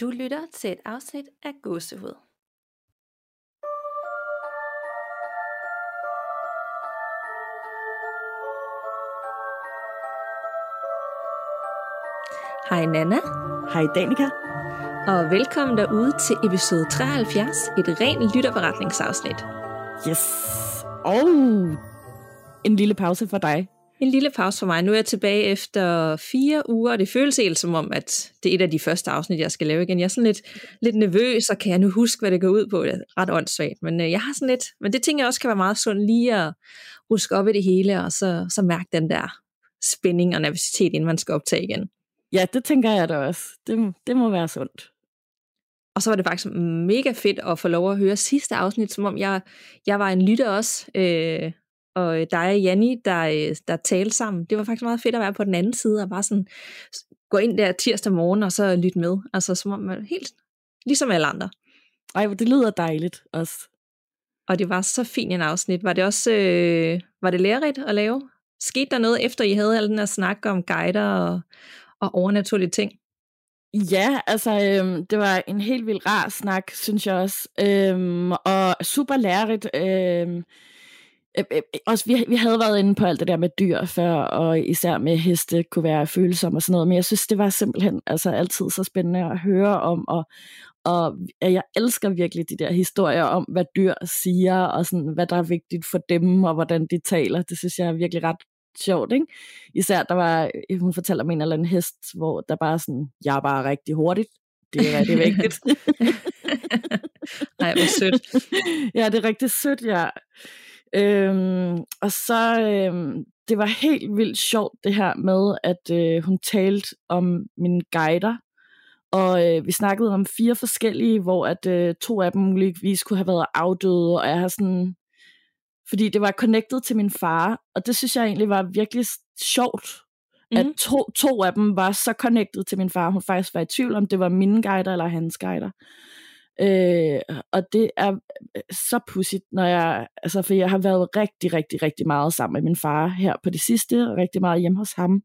Du lytter til et afsnit af Gåsehud. Hej Nana, Hej Danika. og velkommen derude til episode 73, et rent lytterberetningsafsnit. Yes. Og en lille pause for dig. En lille pause for mig. Nu er jeg tilbage efter fire uger, og det føles helt som om, at det er et af de første afsnit, jeg skal lave igen. Jeg er sådan lidt, lidt nervøs, og kan jeg nu huske, hvad det går ud på? Det er ret åndssvagt, men øh, jeg har sådan lidt, men det tænker jeg også kan være meget sundt lige at ruske op i det hele, og så, så mærke den der spænding og nervøsitet, inden man skal optage igen. Ja, det tænker jeg da også. Det, det må være sundt. Og så var det faktisk mega fedt at få lov at høre sidste afsnit, som om jeg, jeg var en lytter også, øh, og dig og Janni, der, øh, der talte sammen. Det var faktisk meget fedt at være på den anden side, og bare sådan gå ind der tirsdag morgen, og så lytte med. Altså som om man helt, ligesom alle andre. Ej, det lyder dejligt også. Og det var så fint en afsnit. Var det også øh, var det lærerigt at lave? Skete der noget, efter I havde al den her snak om guider og, og overnaturlige ting? Ja, altså, øhm, det var en helt vildt rar snak, synes jeg også. Øhm, og super lærerigt. Øhm, øh, øh, også, vi, vi havde været inde på alt det der med dyr før, og især med heste kunne være følsomme og sådan noget, men jeg synes, det var simpelthen altså, altid så spændende at høre om, og, og jeg elsker virkelig de der historier om, hvad dyr siger, og sådan, hvad der er vigtigt for dem, og hvordan de taler. Det synes jeg er virkelig ret sjovt, ikke? Især der var, hun fortæller om en eller anden hest, hvor der bare sådan, jeg er bare rigtig hurtigt. Det er rigtig vigtigt. Nej, hvor sødt. ja, det er rigtig sødt, ja. Øhm, og så, øhm, det var helt vildt sjovt det her med, at øh, hun talte om mine guider, og øh, vi snakkede om fire forskellige, hvor at øh, to af dem muligvis kunne have været afdøde, og jeg har sådan, fordi det var connected til min far, og det synes jeg egentlig var virkelig sjovt, mm. at to, to af dem var så connected til min far, hun faktisk var i tvivl om, det var mine guider eller hans guider. Øh, og det er øh, så pudsigt, når jeg, altså for jeg har været rigtig, rigtig, rigtig meget sammen med min far her på det sidste, og rigtig meget hjemme hos ham.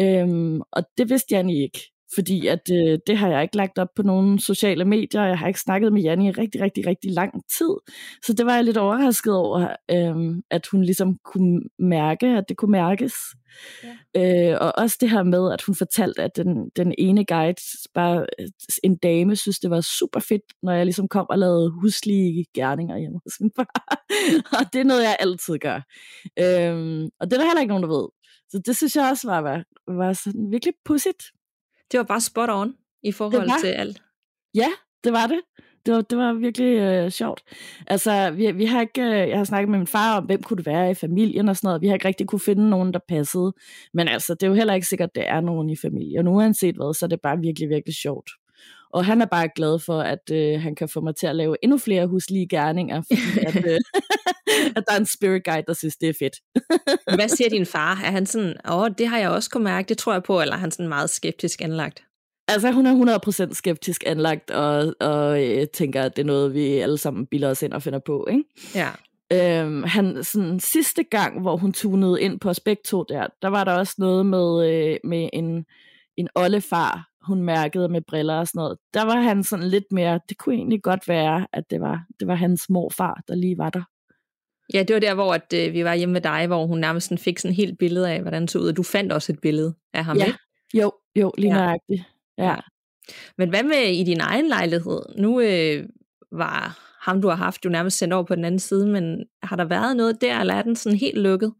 Øh, og det vidste jeg ikke, fordi at øh, det har jeg ikke lagt op på nogle sociale medier, jeg har ikke snakket med Janne i rigtig, rigtig, rigtig lang tid, så det var jeg lidt overrasket over, øh, at hun ligesom kunne mærke, at det kunne mærkes. Ja. Øh, og også det her med, at hun fortalte, at den, den ene guide, bare en dame, synes det var super fedt, når jeg ligesom kom og lavede huslige gerninger hjemme hos min far. og det er noget, jeg altid gør. Øh, og det er der heller ikke nogen, der ved. Så det synes jeg også var, var, var sådan virkelig pudsigt. Det var bare spot on i forhold var- til alt. Ja, det var det. Det var, det var virkelig øh, sjovt. Altså, vi, vi har ikke, øh, jeg har snakket med min far om, hvem kunne det være i familien og sådan noget. Vi har ikke rigtig kunne finde nogen, der passede. Men altså, det er jo heller ikke sikkert, at det er nogen i familien. Og uanset hvad, så er det bare virkelig, virkelig sjovt. Og han er bare glad for, at øh, han kan få mig til at lave endnu flere huslige gerninger, fordi at, øh, at der er en spirit guide, der synes, det er fedt. Hvad siger din far? Er han sådan, åh, oh, det har jeg også kunne mærke, det tror jeg på, eller er han sådan meget skeptisk anlagt? Altså, hun er 100% skeptisk anlagt, og, og øh, tænker, at det er noget, vi alle sammen bilder os ind og finder på, ikke? Ja. Øhm, han, sådan, sidste gang, hvor hun tunede ind på os begge to der, der var der også noget med, øh, med en, en oldefar, hun mærkede med briller og sådan noget. Der var han sådan lidt mere, det kunne egentlig godt være, at det var, det var hans morfar, der lige var der. Ja, det var der, hvor at, øh, vi var hjemme med dig, hvor hun nærmest sådan fik sådan et helt billede af, hvordan det så ud. Og du fandt også et billede af ham, Ja. ikke? Jo, jo, lige Ja. ja. nøjagtigt. Ja. Ja. Men hvad med i din egen lejlighed? Nu øh, var ham, du har haft, jo nærmest sendt over på den anden side, men har der været noget der, eller er den sådan helt lukket?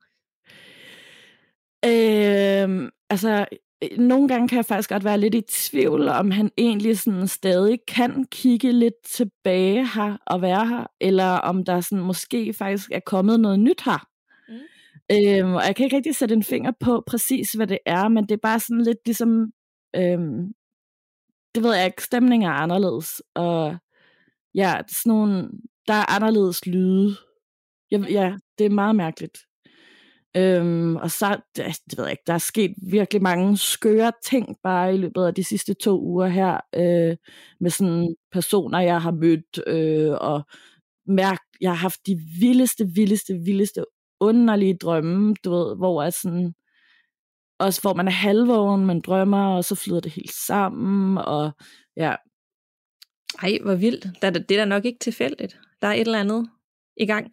Øhm, altså, øh, nogle gange kan jeg faktisk godt være lidt i tvivl, om han egentlig sådan stadig kan kigge lidt tilbage her og være her, eller om der sådan måske faktisk er kommet noget nyt her. Mm. Øhm, og jeg kan ikke rigtig sætte en finger på præcis, hvad det er, men det er bare sådan lidt ligesom, øhm, det ved jeg ikke, stemningen er anderledes, og ja, sådan nogle, der er anderledes lyde. Jeg, ja, det er meget mærkeligt. Øhm, og så, det, det ved jeg ikke, der er sket virkelig mange skøre ting bare i løbet af de sidste to uger her, øh, med sådan personer, jeg har mødt, øh, og mærkt, jeg har haft de vildeste, vildeste, vildeste, underlige drømme, du ved, hvor at sådan, også hvor man er halvvågen, man drømmer, og så flyder det helt sammen, og ja. Ej, hvor vildt. Det er, det er da nok ikke tilfældigt. Der er et eller andet i gang.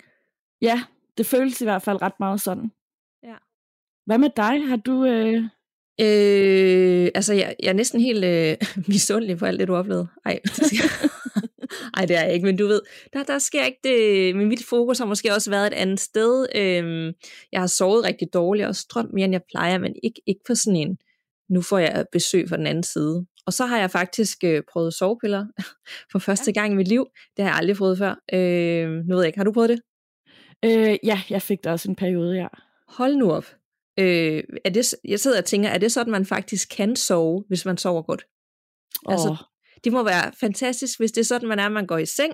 Ja, det føles i hvert fald ret meget sådan. Hvad med dig? Har du... Øh... Øh, altså, jeg, jeg er næsten helt øh, misundelig på alt det, du har oplevet. Ej, Ej, det er jeg ikke, men du ved, der, der sker ikke det. Men mit fokus har måske også været et andet sted. Øhm, jeg har sovet rigtig dårligt og strømt mere, end jeg plejer, men ikke, ikke på sådan en, nu får jeg besøg fra den anden side. Og så har jeg faktisk øh, prøvet sovepiller for første gang i mit liv. Det har jeg aldrig prøvet før. Øh, nu ved jeg ikke, har du prøvet det? Øh, ja, jeg fik det også en periode, ja. Hold nu op. Øh, er det, jeg sidder og tænker, er det sådan, man faktisk kan sove, hvis man sover godt? Oh. Altså, det må være fantastisk, hvis det er sådan, man er, man går i seng,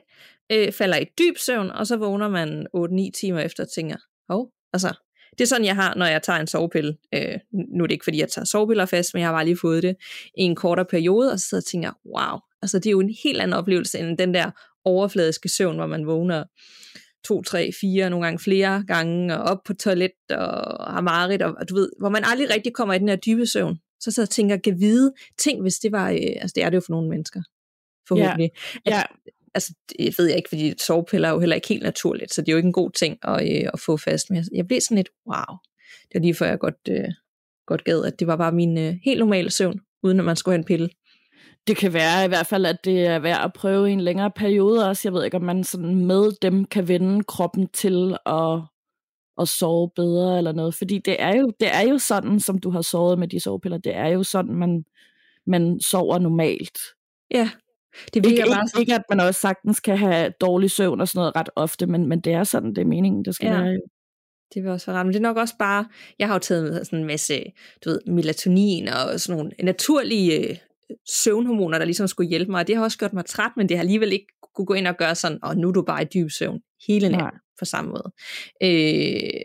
øh, falder i dyb søvn, og så vågner man 8-9 timer efter og tænker, hov, oh, altså, det er sådan, jeg har, når jeg tager en sovepille. Øh, nu er det ikke, fordi jeg tager sovepiller fast, men jeg har bare lige fået det i en kortere periode, og så sidder jeg og tænker, wow, altså det er jo en helt anden oplevelse, end den der overfladiske søvn, hvor man vågner to, tre, fire, nogle gange flere gange, og op på toilet, og har mareridt, og, og du ved, hvor man aldrig rigtig kommer i den her dybe søvn. Så så jeg tænker, kan vide ting, hvis det var, øh, altså det er det jo for nogle mennesker, forhåbentlig. Ja. ja. Altså, det ved jeg ikke, fordi sovepiller er jo heller ikke helt naturligt, så det er jo ikke en god ting at, øh, at få fast. Men jeg blev sådan lidt, wow, det var lige før jeg godt, øh, godt gad, at det var bare min øh, helt normale søvn, uden at man skulle have en pille. Det kan være i hvert fald, at det er værd at prøve i en længere periode også. Jeg ved ikke, om man sådan med dem kan vende kroppen til at at sove bedre eller noget. Fordi det er jo, det er jo sådan, som du har sovet med de sovepiller. Det er jo sådan, man, man sover normalt. Ja. Det virker ikke, bare sådan. ikke, at man også sagtens kan have dårlig søvn og sådan noget ret ofte, men, men det er sådan, det er meningen, det skal ja. være. Det vil også være Men det er nok også bare, jeg har jo taget sådan en masse, du ved, melatonin og sådan nogle naturlige øh, søvnhormoner, der ligesom skulle hjælpe mig, og det har også gjort mig træt, men det har alligevel ikke kunne gå ind og gøre sådan, og nu er du bare i dyb søvn hele natten på samme måde. Øh,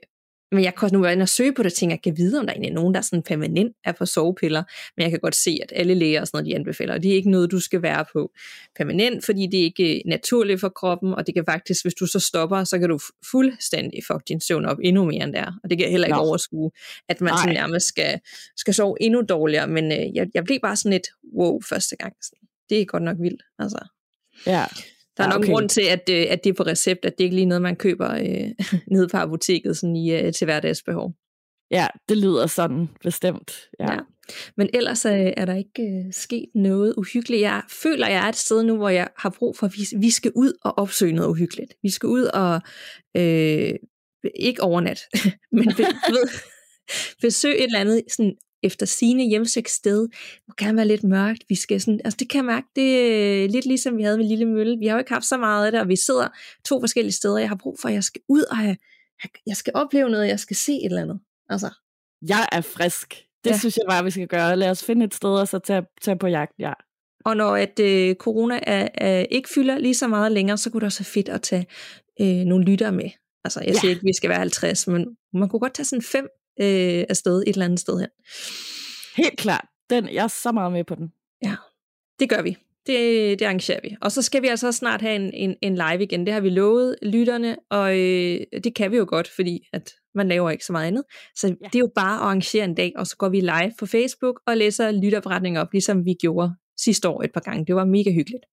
men jeg kan også nu være inde og søge på det, og tænke, jeg kan vide, om der egentlig er nogen, der sådan permanent er på sovepiller, men jeg kan godt se, at alle læger og sådan noget, de anbefaler, og det er ikke noget, du skal være på permanent, fordi det er ikke naturligt for kroppen, og det kan faktisk, hvis du så stopper, så kan du fuldstændig fuck din søvn op endnu mere end der, og det kan heller ikke no. overskue, at man sådan nærmest skal, skal sove endnu dårligere, men øh, jeg, jeg blev bare sådan lidt, wow, første gang. Det er godt nok vildt, altså. Ja, der er ja, nok okay. grund til, at, øh, at det er på recept, at det ikke lige noget, man køber øh, nede på apoteket sådan i, øh, til hverdagsbehov. Ja, det lyder sådan bestemt. Ja. ja. Men ellers øh, er der ikke øh, sket noget uhyggeligt. Jeg føler, jeg er et sted nu, hvor jeg har brug for, at vi, vi skal ud og opsøge noget uhyggeligt. Vi skal ud og, øh, ikke overnat, men ved, besøge et eller andet sådan efter sine hjemsøgt sted, må gerne være lidt mørkt. Vi skal sådan, altså det kan jeg mærke, det er lidt ligesom vi havde med Lille Mølle. Vi har jo ikke haft så meget af det, og vi sidder to forskellige steder. Jeg har brug for, at jeg skal ud og have, jeg skal opleve noget, jeg skal se et eller andet. Altså. Jeg er frisk. Det ja. synes jeg bare, vi skal gøre. Lad os finde et sted, og så tage, tage på jagt, ja. Og når at øh, corona er, er, ikke fylder lige så meget længere, så kunne det også være fedt at tage øh, nogle lyttere med. Altså, jeg ja. siger ikke, at vi skal være 50, men man kunne godt tage sådan fem øh, afsted et eller andet sted hen. Helt klart. Den, jeg er så meget med på den. Ja, det gør vi. Det, det arrangerer vi. Og så skal vi altså snart have en, en, en live igen. Det har vi lovet lytterne, og øh, det kan vi jo godt, fordi at man laver ikke så meget andet. Så ja. det er jo bare at arrangere en dag, og så går vi live på Facebook og læser lytterberetninger op, ligesom vi gjorde sidste år et par gange. Det var mega hyggeligt.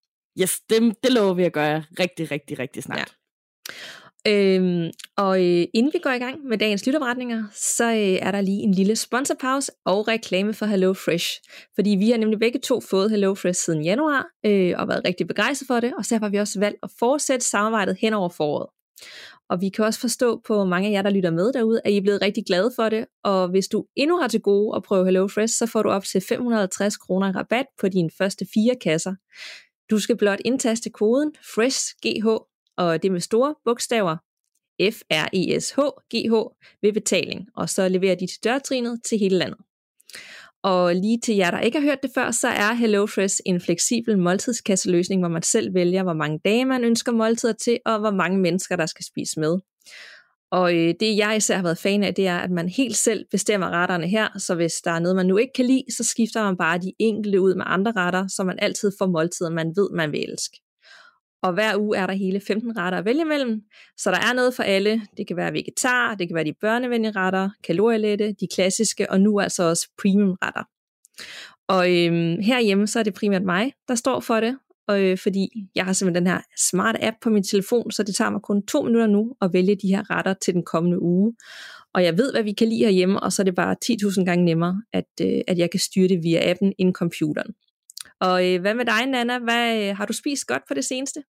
Yes, det, det lover vi at gøre rigtig, rigtig, rigtig snart. Ja. Øhm, og øh, inden vi går i gang med dagens lytopretninger, så øh, er der lige en lille sponsorpause og reklame for Hello Fresh. Fordi vi har nemlig begge to fået Hello Fresh siden januar, øh, og været rigtig begejstrede for det, og så har vi også valgt at fortsætte samarbejdet hen over foråret. Og vi kan også forstå på mange af jer, der lytter med derude, at I er blevet rigtig glade for det. Og hvis du endnu har til gode at prøve Hello Fresh, så får du op til 550 kroner rabat på dine første fire kasser. Du skal blot indtaste koden FRESHGH og det med store bogstaver, F-R-E-S-H-G-H, ved betaling, og så leverer de til dørtrinet til hele landet. Og lige til jer, der ikke har hørt det før, så er HelloFresh en fleksibel måltidskasseløsning, hvor man selv vælger, hvor mange dage man ønsker måltider til, og hvor mange mennesker, der skal spise med. Og øh, det jeg især har været fan af, det er, at man helt selv bestemmer retterne her, så hvis der er noget, man nu ikke kan lide, så skifter man bare de enkelte ud med andre retter, så man altid får måltider, man ved, man vil elske. Og hver uge er der hele 15 retter at vælge mellem, så der er noget for alle. Det kan være vegetar, det kan være de børnevenlige retter, kalorielette, de klassiske, og nu altså også premium retter. Og øhm, herhjemme, så er det primært mig, der står for det, og, øh, fordi jeg har simpelthen den her smart app på min telefon, så det tager mig kun to minutter nu at vælge de her retter til den kommende uge. Og jeg ved, hvad vi kan lide herhjemme, og så er det bare 10.000 gange nemmere, at, øh, at jeg kan styre det via appen end computeren. Og øh, hvad med dig, Nana? Hvad, øh, har du spist godt på det seneste?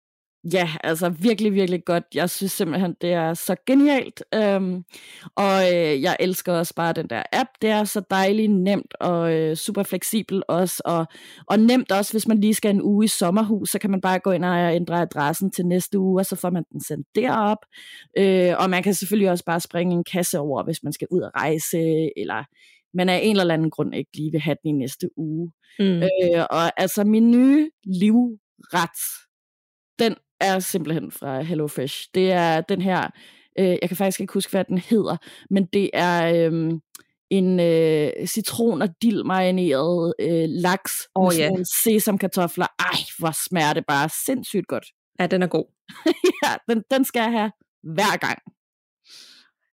Ja, altså virkelig, virkelig godt. Jeg synes simpelthen, det er så genialt. Øhm, og øh, jeg elsker også bare den der app. Det er så dejligt nemt og øh, super fleksibel også. Og, og nemt også, hvis man lige skal en uge i sommerhus, så kan man bare gå ind og ændre adressen til næste uge, og så får man den sendt derop. Øh, og man kan selvfølgelig også bare springe en kasse over, hvis man skal ud og rejse, eller man af en eller anden grund ikke lige vil have den i næste uge. Mm. Øh, og altså min nye livret, den er simpelthen fra HelloFresh. Det er den her, øh, jeg kan faktisk ikke huske, hvad den hedder, men det er øh, en øh, citron- og dildmarineret øh, laks oh, med yeah. sesamkartofler. Ej, hvor smager det bare sindssygt godt. Ja, den er god. ja, den, den skal jeg have hver gang.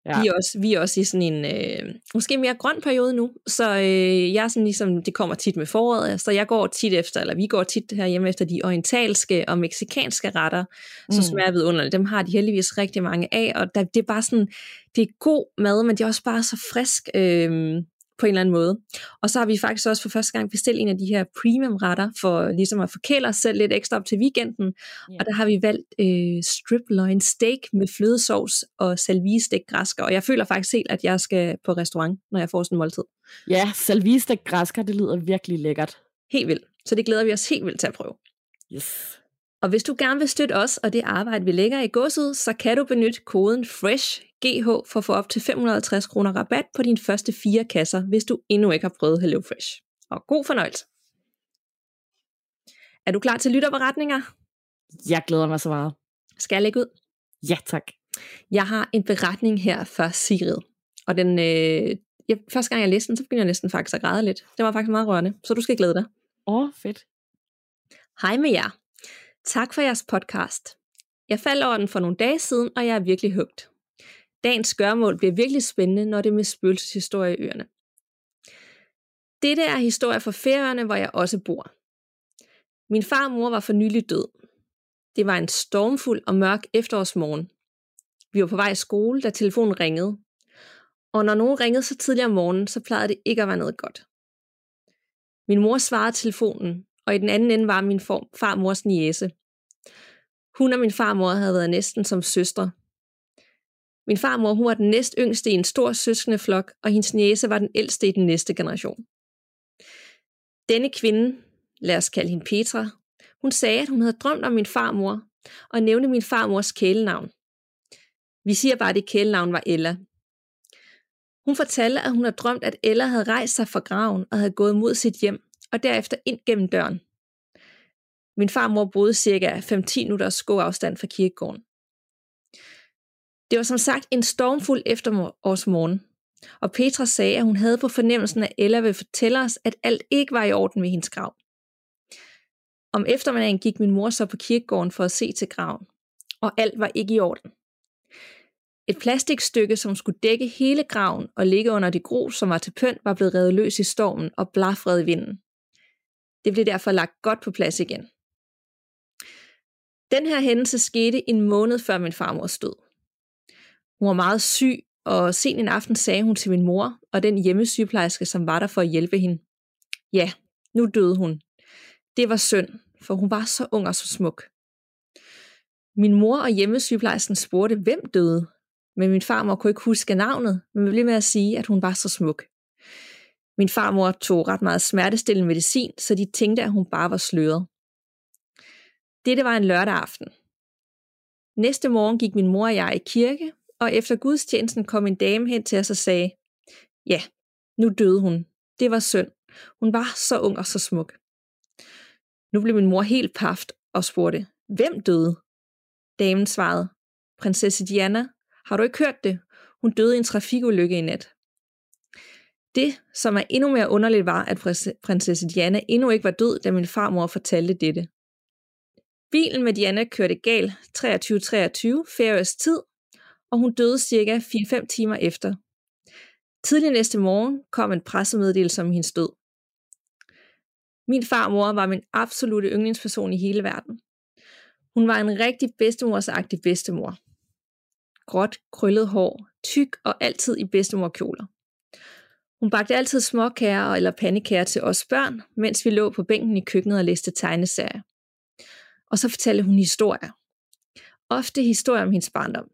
Ja. Vi, er også, vi er også i sådan en, øh, måske mere grøn periode nu, så øh, jeg er sådan ligesom, det kommer tit med foråret, så jeg går tit efter, eller vi går tit herhjemme efter de orientalske og meksikanske retter, mm. så smager vidunderligt. Dem har de heldigvis rigtig mange af, og der, det er bare sådan, det er god mad, men det er også bare så frisk. Øh, på en eller anden måde. Og så har vi faktisk også for første gang bestilt en af de her premium retter, for ligesom at forkæle os selv lidt ekstra op til weekenden. Yeah. Og der har vi valgt øh, strip loin steak med flødesovs og salvistegt græsker. Og jeg føler faktisk helt, at jeg skal på restaurant, når jeg får sådan en måltid. Ja, salvistegt græsker, det lyder virkelig lækkert. Helt vildt. Så det glæder vi os helt vildt til at prøve. Yes. Og hvis du gerne vil støtte os og det arbejde, vi lægger i godset, så kan du benytte koden FRESH GH for at få op til 550 kroner rabat på dine første fire kasser, hvis du endnu ikke har prøvet HelloFresh. Og god fornøjelse. Er du klar til lytterberetninger? Jeg glæder mig så meget. Skal jeg lægge ud? Ja, tak. Jeg har en beretning her fra Sigrid. Og den, øh, jeg, første gang jeg læste den, så begyndte jeg næsten faktisk at græde lidt. Det var faktisk meget rørende, så du skal glæde dig. Åh, oh, fedt. Hej med jer. Tak for jeres podcast. Jeg faldt over den for nogle dage siden, og jeg er virkelig hugt. Dagens gørmål bliver virkelig spændende, når det er med spøgelseshistorie i øerne. Dette er historie fra Færøerne, hvor jeg også bor. Min far og mor var for nylig død. Det var en stormfuld og mørk efterårsmorgen. Vi var på vej i skole, da telefonen ringede. Og når nogen ringede så tidligt om morgenen, så plejede det ikke at være noget godt. Min mor svarede telefonen, og i den anden ende var min farmors niese. Hun og min farmor havde været næsten som søstre. Min farmor hun var den næst yngste i en stor søskende flok, og hendes næse var den ældste i den næste generation. Denne kvinde, lad os kalde hende Petra, hun sagde, at hun havde drømt om min farmor, og nævnte min farmors kælenavn. Vi siger bare, at det kælenavn var Ella. Hun fortalte, at hun havde drømt, at Ella havde rejst sig fra graven og havde gået mod sit hjem, og derefter ind gennem døren. Min farmor boede cirka 5-10 minutters gåafstand fra kirkegården. Det var som sagt en stormfuld efterårsmorgen, og Petra sagde, at hun havde på fornemmelsen, at Ella ville fortælle os, at alt ikke var i orden ved hendes grav. Om eftermiddagen gik min mor så på kirkegården for at se til graven, og alt var ikke i orden. Et plastikstykke, som skulle dække hele graven og ligge under det grus, som var til pynt, var blevet revet løs i stormen og blafrede i vinden. Det blev derfor lagt godt på plads igen. Den her hændelse skete en måned før min farmors død. Hun var meget syg, og sen en aften sagde hun til min mor og den hjemmesygeplejerske, som var der for at hjælpe hende. Ja, nu døde hun. Det var synd, for hun var så ung og så smuk. Min mor og hjemmesygeplejersken spurgte, hvem døde, men min farmor kunne ikke huske navnet, men blev med at sige, at hun var så smuk. Min farmor tog ret meget smertestillende medicin, så de tænkte, at hun bare var sløret. Dette var en lørdag aften. Næste morgen gik min mor og jeg i kirke, og efter gudstjenesten kom en dame hen til os og sagde, ja, nu døde hun. Det var synd. Hun var så ung og så smuk. Nu blev min mor helt paft og spurgte, hvem døde? Damen svarede, prinsesse Diana, har du ikke hørt det? Hun døde i en trafikulykke i nat. Det, som er endnu mere underligt, var, at prinsesse Diana endnu ikke var død, da min farmor fortalte dette. Bilen med Diana kørte galt 23.23 færøsk tid, og hun døde cirka 4-5 timer efter. Tidlig næste morgen kom en pressemeddelelse om hendes død. Min farmor var min absolute yndlingsperson i hele verden. Hun var en rigtig bedstemorsagtig bedstemor. Gråt, krøllet hår, tyk og altid i bedstemorkjoler. Hun bagte altid småkager eller pandekager til os børn, mens vi lå på bænken i køkkenet og læste tegneserier. Og så fortalte hun historier. Ofte historier om hendes barndom.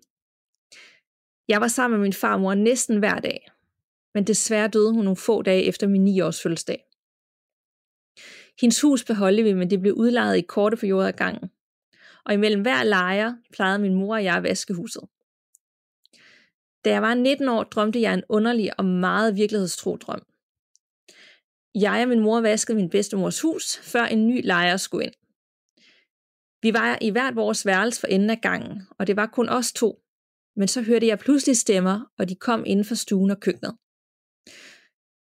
Jeg var sammen med min farmor næsten hver dag, men desværre døde hun nogle få dage efter min 9 års fødselsdag. Hendes hus beholdte vi, men det blev udlejet i korte perioder af gangen. Og imellem hver lejer plejede min mor og jeg at vaske huset. Da jeg var 19 år, drømte jeg en underlig og meget virkelighedstro drøm. Jeg og min mor vaskede min bedstemors hus, før en ny lejer skulle ind. Vi var i hvert vores værelse for enden af gangen, og det var kun os to. Men så hørte jeg pludselig stemmer, og de kom inden for stuen og køkkenet.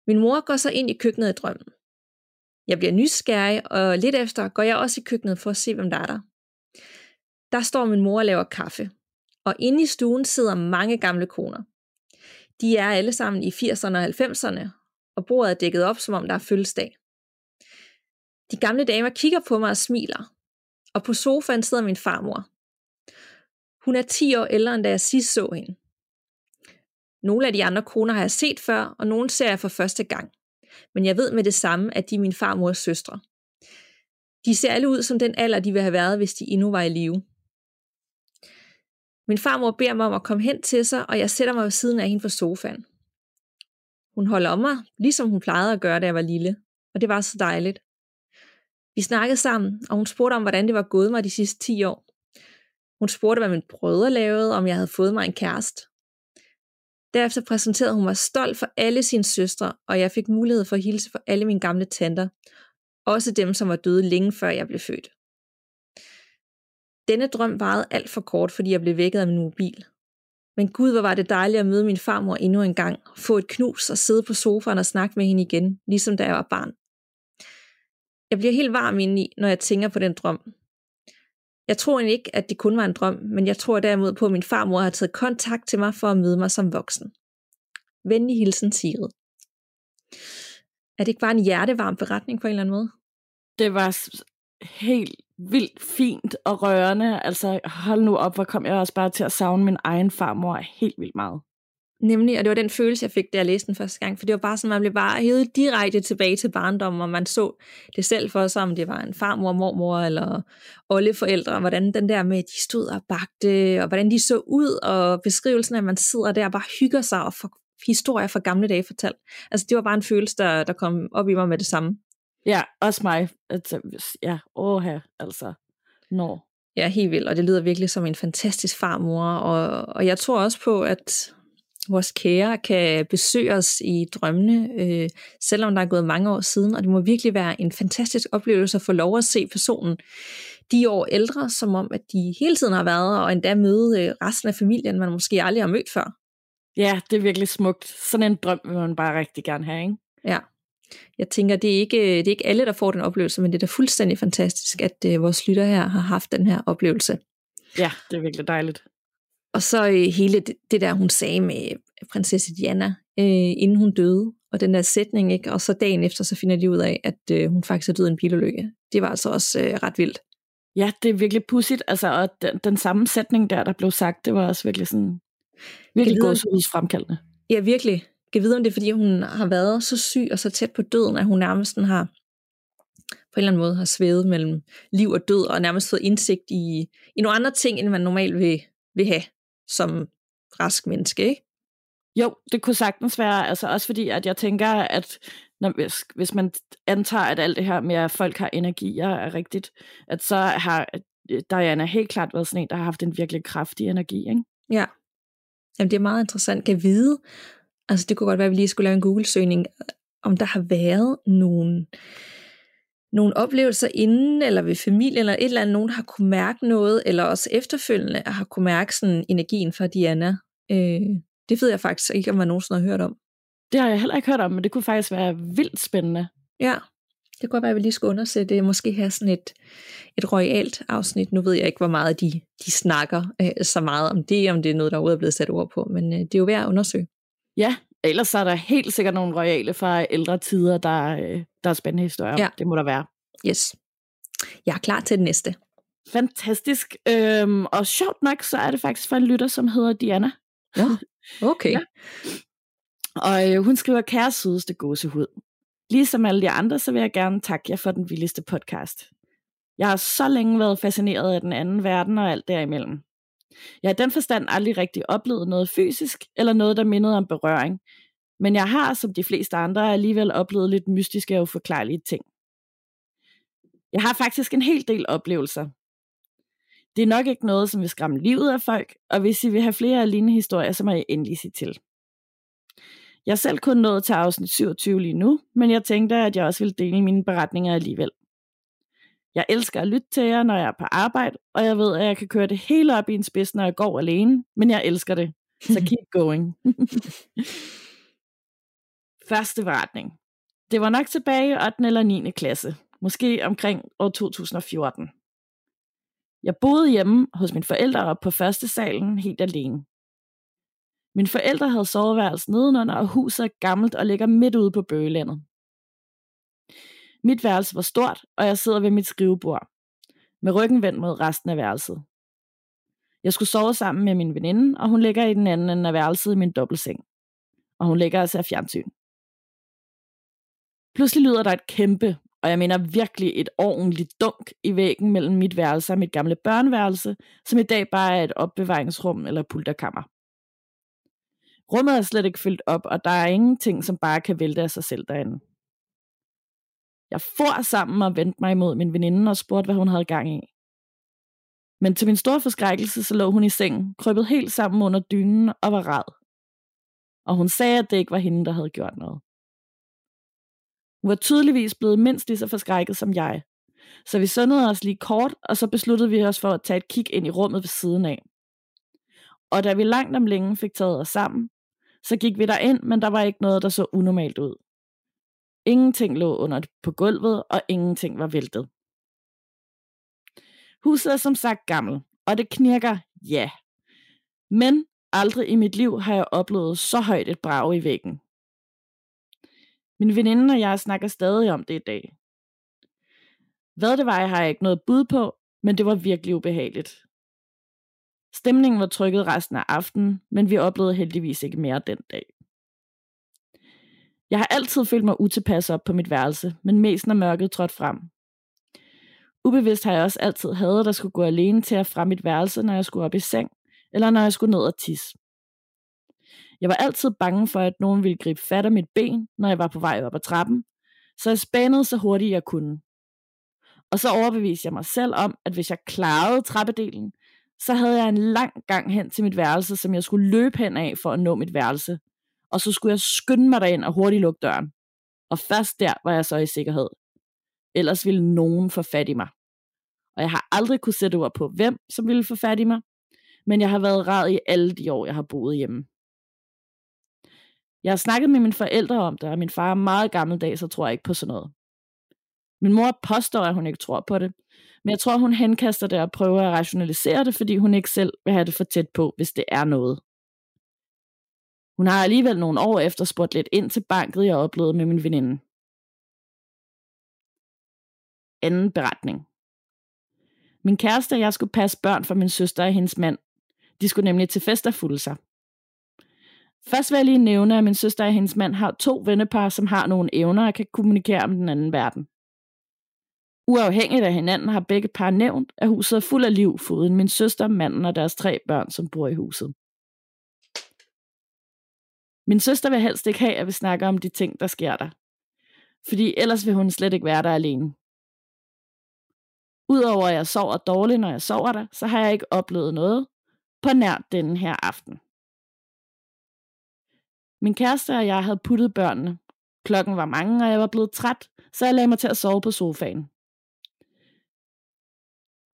Min mor går så ind i køkkenet i drømmen. Jeg bliver nysgerrig, og lidt efter går jeg også i køkkenet for at se, hvem der er der. Der står min mor og laver kaffe, og inde i stuen sidder mange gamle koner. De er alle sammen i 80'erne og 90'erne, og bordet er dækket op, som om der er fødselsdag. De gamle damer kigger på mig og smiler, og på sofaen sidder min farmor. Hun er 10 år ældre, end da jeg sidst så hende. Nogle af de andre koner har jeg set før, og nogle ser jeg for første gang. Men jeg ved med det samme, at de er min farmors søstre. De ser alle ud som den alder, de ville have været, hvis de endnu var i live. Min farmor beder mig om at komme hen til sig, og jeg sætter mig ved siden af hende på sofaen. Hun holder om mig, ligesom hun plejede at gøre, da jeg var lille, og det var så dejligt. Vi snakkede sammen, og hun spurgte om, hvordan det var gået mig de sidste 10 år. Hun spurgte, hvad min brødre lavede, om jeg havde fået mig en kæreste. Derefter præsenterede hun mig stolt for alle sine søstre, og jeg fik mulighed for at hilse for alle mine gamle tanter, også dem, som var døde længe før jeg blev født. Denne drøm varede alt for kort, fordi jeg blev vækket af min mobil. Men gud, hvor var det dejligt at møde min farmor endnu en gang, få et knus og sidde på sofaen og snakke med hende igen, ligesom da jeg var barn. Jeg bliver helt varm indeni, når jeg tænker på den drøm. Jeg tror egentlig ikke, at det kun var en drøm, men jeg tror derimod på, at min farmor har taget kontakt til mig for at møde mig som voksen. Venlig hilsen, Sigrid. Er det ikke bare en hjertevarm beretning på en eller anden måde? Det var helt vildt fint og rørende. Altså, hold nu op, hvor kom jeg også bare til at savne min egen farmor helt vildt meget. Nemlig, og det var den følelse, jeg fik, da jeg læste den første gang, for det var bare sådan, man blev bare hævet direkte tilbage til barndommen, og man så det selv for sig, om det var en farmor, mormor eller oldeforældre, hvordan den der med, at de stod og bagte, og hvordan de så ud, og beskrivelsen af, at man sidder der og bare hygger sig og får historier fra gamle dage fortalt. Altså, det var bare en følelse, der, der kom op i mig med det samme. Ja, også mig. Altså, ja, åh her, altså. Nå. Ja, helt vildt, og det lyder virkelig som en fantastisk farmor, og, og jeg tror også på, at vores kære kan besøge os i drømmene, øh, selvom der er gået mange år siden, og det må virkelig være en fantastisk oplevelse at få lov at se personen de år ældre, som om at de hele tiden har været, og endda møde øh, resten af familien, man måske aldrig har mødt før. Ja, det er virkelig smukt. Sådan en drøm vil man bare rigtig gerne have, ikke? Ja. Jeg tænker, det er, ikke, det er ikke alle, der får den oplevelse, men det er da fuldstændig fantastisk, at øh, vores lytter her har haft den her oplevelse. Ja, det er virkelig dejligt. Og så øh, hele det, det der, hun sagde med prinsesse Diana, øh, inden hun døde, og den der sætning, ikke? og så dagen efter, så finder de ud af, at øh, hun faktisk er død i en bilulykke. Det var altså også øh, ret vildt. Ja, det er virkelig pudsigt, altså, og den, den samme sætning der, der blev sagt, det var også virkelig sådan, virkelig fremkaldende. Ja, virkelig. Jeg vide, om det er, fordi hun har været så syg og så tæt på døden, at hun nærmest har på en eller anden måde har svævet mellem liv og død, og nærmest fået indsigt i, i nogle andre ting, end man normalt vil, vil have som rask menneske, ikke? Jo, det kunne sagtens være, altså også fordi, at jeg tænker, at når, hvis, hvis man antager, at alt det her med, at folk har energier er rigtigt, at så har øh, Diana helt klart været sådan en, der har haft en virkelig kraftig energi, ikke? Ja. Jamen, det er meget interessant. Kan vide, altså det kunne godt være, at vi lige skulle lave en Google-søgning, om der har været nogle, nogle oplevelser inden, eller ved familie, eller et eller andet, nogen har kunne mærke noget, eller også efterfølgende har kunne mærke sådan energien fra Diana. Øh, det ved jeg faktisk ikke, om man nogensinde har hørt om. Det har jeg heller ikke hørt om, men det kunne faktisk være vildt spændende. Ja, Det kunne være, at vi lige skulle undersøge det. Måske have sådan et, et royalt afsnit. Nu ved jeg ikke, hvor meget de, de snakker øh, så meget om det, om det er noget, der overhovedet er blevet sat ord på. Men øh, det er jo værd at undersøge. Ja, ellers er der helt sikkert nogle royale fra ældre tider, der, øh, der er spændende historier. Ja. Det må der være. Yes. Jeg er klar til det næste. Fantastisk. Øhm, og sjovt nok, så er det faktisk fra en lytter, som hedder Diana. Ja, okay. ja. Og øh, hun skriver, kære sødeste gåsehud. Ligesom alle de andre, så vil jeg gerne takke jer for den vildeste podcast. Jeg har så længe været fascineret af den anden verden og alt derimellem. Jeg har i den forstand aldrig rigtig oplevet noget fysisk, eller noget, der mindede om berøring. Men jeg har, som de fleste andre, alligevel oplevet lidt mystiske og uforklarlige ting. Jeg har faktisk en hel del oplevelser. Det er nok ikke noget, som vil skræmme livet af folk, og hvis I vil have flere af lignende historier, så må I endelig sige til. Jeg er selv kun nået til afsnit 27 lige nu, men jeg tænkte, at jeg også vil dele mine beretninger alligevel. Jeg elsker at lytte til jer, når jeg er på arbejde, og jeg ved, at jeg kan køre det hele op i en spids, når jeg går alene, men jeg elsker det. Så keep going. Første beretning. Det var nok tilbage i 8. eller 9. klasse, måske omkring år 2014. Jeg boede hjemme hos mine forældre på første salen helt alene. Mine forældre havde soveværelse nedenunder, og huset er gammelt og ligger midt ude på bøgelandet. Mit værelse var stort, og jeg sidder ved mit skrivebord, med ryggen vendt mod resten af værelset. Jeg skulle sove sammen med min veninde, og hun ligger i den anden ende af værelset i min dobbeltseng. Og hun ligger og ser fjernsyn. Pludselig lyder der et kæmpe, og jeg mener virkelig et ordentligt dunk i væggen mellem mit værelse og mit gamle børneværelse, som i dag bare er et opbevaringsrum eller pulterkammer. Rummet er slet ikke fyldt op, og der er ingenting, som bare kan vælte af sig selv derinde. Jeg for sammen og vendte mig imod min veninde og spurgte, hvad hun havde gang i. Men til min store forskrækkelse, så lå hun i sengen, krøbet helt sammen under dynen og var ræd. Og hun sagde, at det ikke var hende, der havde gjort noget. Hun var tydeligvis blevet mindst lige så forskrækket som jeg. Så vi sundede os lige kort, og så besluttede vi os for at tage et kig ind i rummet ved siden af. Og da vi langt om længe fik taget os sammen, så gik vi ind, men der var ikke noget, der så unormalt ud. Ingenting lå under på gulvet, og ingenting var væltet. Huset er som sagt gammel, og det knirker, ja. Men aldrig i mit liv har jeg oplevet så højt et brag i væggen. Min veninde og jeg snakker stadig om det i dag. Hvad det var, jeg har jeg ikke noget bud på, men det var virkelig ubehageligt. Stemningen var trykket resten af aftenen, men vi oplevede heldigvis ikke mere den dag. Jeg har altid følt mig utilpas op på mit værelse, men mest når mørket trådt frem. Ubevidst har jeg også altid hadet, at der skulle gå alene til at fra mit værelse, når jeg skulle op i seng, eller når jeg skulle ned og tisse. Jeg var altid bange for, at nogen ville gribe fat af mit ben, når jeg var på vej op ad trappen, så jeg spanede så hurtigt jeg kunne. Og så overbeviste jeg mig selv om, at hvis jeg klarede trappedelen, så havde jeg en lang gang hen til mit værelse, som jeg skulle løbe hen af for at nå mit værelse. Og så skulle jeg skynde mig derind og hurtigt lukke døren. Og først der var jeg så i sikkerhed. Ellers ville nogen få fat i mig. Og jeg har aldrig kunne sætte ord på, hvem som ville få fat i mig. Men jeg har været ræd i alle de år, jeg har boet hjemme. Jeg har snakket med mine forældre om det, og min far er meget gammeldags og tror ikke på sådan noget. Min mor påstår, at hun ikke tror på det, men jeg tror, hun henkaster det og prøver at rationalisere det, fordi hun ikke selv vil have det for tæt på, hvis det er noget. Hun har alligevel nogle år efter spurgt lidt ind til banket, jeg oplevede med min veninde. Anden beretning. Min kæreste og jeg skulle passe børn for min søster og hendes mand. De skulle nemlig til fest og fulde sig. Først vil jeg lige nævne, at min søster og hendes mand har to vennepar, som har nogle evner og kan kommunikere om den anden verden. Uafhængigt af hinanden har begge par nævnt, at huset er fuld af liv, foruden min søster, manden og deres tre børn, som bor i huset. Min søster vil helst ikke have, at vi snakker om de ting, der sker der. Fordi ellers vil hun slet ikke være der alene. Udover at jeg sover dårligt, når jeg sover der, så har jeg ikke oplevet noget på nær denne her aften. Min kæreste og jeg havde puttet børnene. Klokken var mange, og jeg var blevet træt, så jeg lagde mig til at sove på sofaen.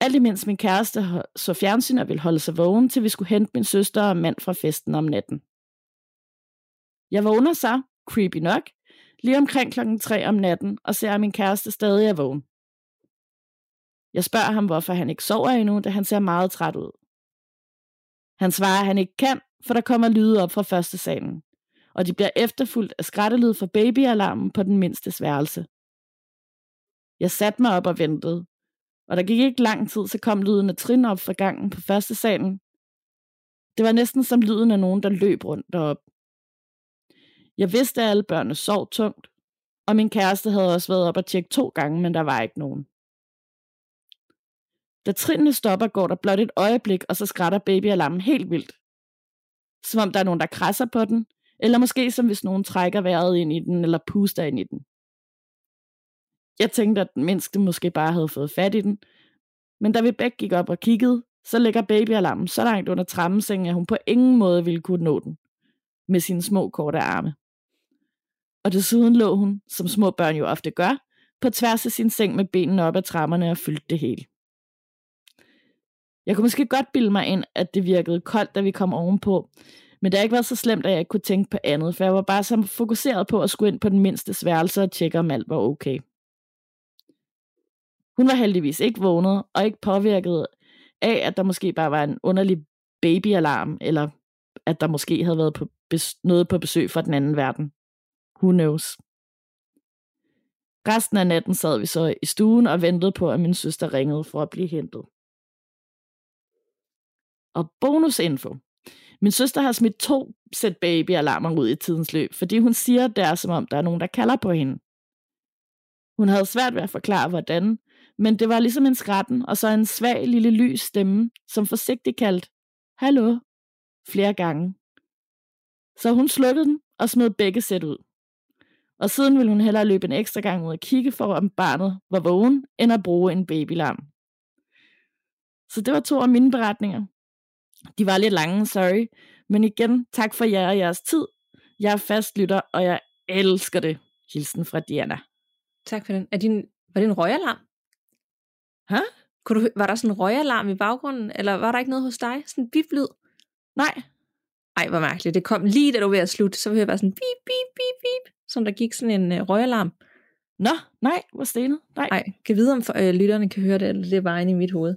Alt imens min kæreste så fjernsyn og ville holde sig vågen, til vi skulle hente min søster og mand fra festen om natten. Jeg vågner så, creepy nok, lige omkring klokken 3 om natten, og ser, at min kæreste stadig er vågen. Jeg spørger ham, hvorfor han ikke sover endnu, da han ser meget træt ud. Han svarer, at han ikke kan, for der kommer lyde op fra første salen, og de bliver efterfulgt af skrættelyd fra babyalarmen på den mindste sværelse. Jeg satte mig op og ventede, og der gik ikke lang tid, så kom lyden af trin op fra gangen på første salen. Det var næsten som lyden af nogen, der løb rundt derop. Jeg vidste, at alle børnene sov tungt, og min kæreste havde også været op og tjekke to gange, men der var ikke nogen. Da trinene stopper, går der blot et øjeblik, og så skrætter babyalarmen helt vildt. Som om der er nogen, der krasser på den, eller måske som hvis nogen trækker vejret ind i den, eller puster ind i den. Jeg tænkte, at den mindste måske bare havde fået fat i den, men da vi begge gik op og kiggede, så ligger babyalarmen så langt under trammesengen, at hun på ingen måde ville kunne nå den, med sine små korte arme. Og desuden lå hun, som små børn jo ofte gør, på tværs af sin seng med benene op ad trammerne og fyldte det hele. Jeg kunne måske godt bilde mig ind, at det virkede koldt, da vi kom ovenpå, men det har ikke været så slemt, at jeg ikke kunne tænke på andet, for jeg var bare så fokuseret på at skulle ind på den mindste sværelse og tjekke, om alt var okay. Hun var heldigvis ikke vågnet og ikke påvirket af, at der måske bare var en underlig babyalarm, eller at der måske havde været på noget på besøg fra den anden verden. Who knows? Resten af natten sad vi så i stuen og ventede på, at min søster ringede for at blive hentet. Og bonusinfo. Min søster har smidt to sæt babyalarmer ud i tidens løb, fordi hun siger, at det er som om, der er nogen, der kalder på hende. Hun havde svært ved at forklare, hvordan, men det var ligesom en skratten og så en svag lille lys stemme, som forsigtigt kaldte, Hallo, flere gange. Så hun slukkede den og smed begge sæt ud. Og siden ville hun hellere løbe en ekstra gang ud og kigge for, om barnet var vågen, end at bruge en babylarm. Så det var to af mine beretninger. De var lidt lange, sorry. Men igen, tak for jer og jeres tid. Jeg er fastlytter, og jeg elsker det. Hilsen fra Diana. Tak for den. Er din, var det en røgalarm? Hæ? Kunne du, var der sådan en røgalarm i baggrunden, eller var der ikke noget hos dig? Sådan en biblyd? Nej. Ej, hvor mærkeligt. Det kom lige da du var ved at slutte, så ville jeg bare sådan bip, bip, bip, bip, som der gik sådan en uh, røgalarm. Nå, nej, hvor stenet. Nej. Nej, kan vide, om øh, lytterne kan høre det, eller det er bare inde i mit hoved.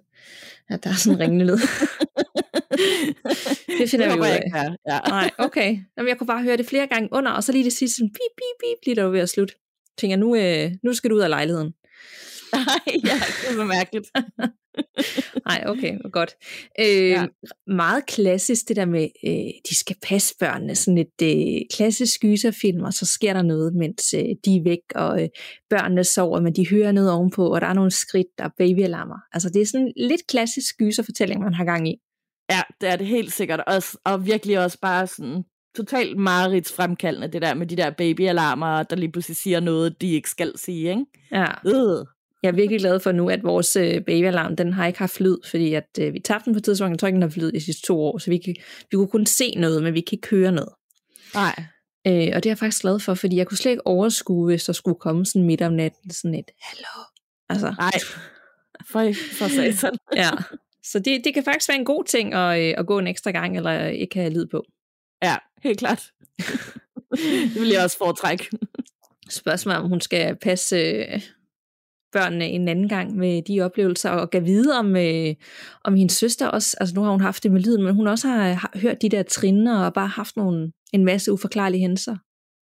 At der er sådan en ringende lyd. det finder det vi ud af. Ikke, ja. ja. Nej, okay. Jamen, jeg kunne bare høre det flere gange under, og så lige det sidste sådan bip, bip, bip, lige der var ved at slutte. Tænker, nu, øh, nu skal du ud af lejligheden. Nej, ja, det var mærkeligt. Nej, okay, godt. Øh, ja. Meget klassisk det der med, øh, de skal passe børnene, sådan et øh, klassisk gyserfilm, og så sker der noget, mens øh, de er væk, og øh, børnene sover, men de hører noget ovenpå, og der er nogle skridt, der er babyalarmer. Altså det er sådan lidt klassisk gyserfortælling, man har gang i. Ja, det er det helt sikkert, og, og virkelig også bare sådan totalt marerids fremkaldende, det der med de der babyalarmer, der lige pludselig siger noget, de ikke skal sige, ikke? Ja. Øh. Jeg er virkelig glad for nu, at vores øh, babyalarm, den har ikke haft lyd, fordi at, øh, vi tabte den på tidspunkt, jeg tror ikke, den har haft lyd i de sidste to år, så vi, kan, vi kunne kun se noget, men vi kan ikke høre noget. Nej. Øh, og det er jeg faktisk glad for, fordi jeg kunne slet ikke overskue, hvis der skulle komme sådan midt om natten, sådan et, hallo. Altså. Nej, for, for satan. ja, så det, det kan faktisk være en god ting at, øh, at gå en ekstra gang, eller ikke have lyd på. Ja, helt klart. det vil jeg også foretrække. Spørgsmålet om hun skal passe øh, børnene en anden gang med de oplevelser, og gav vide om, øh, om hendes søster også, altså nu har hun haft det med lyden, men hun også har, har hørt de der trinne og bare haft nogle, en masse uforklarlige hændelser.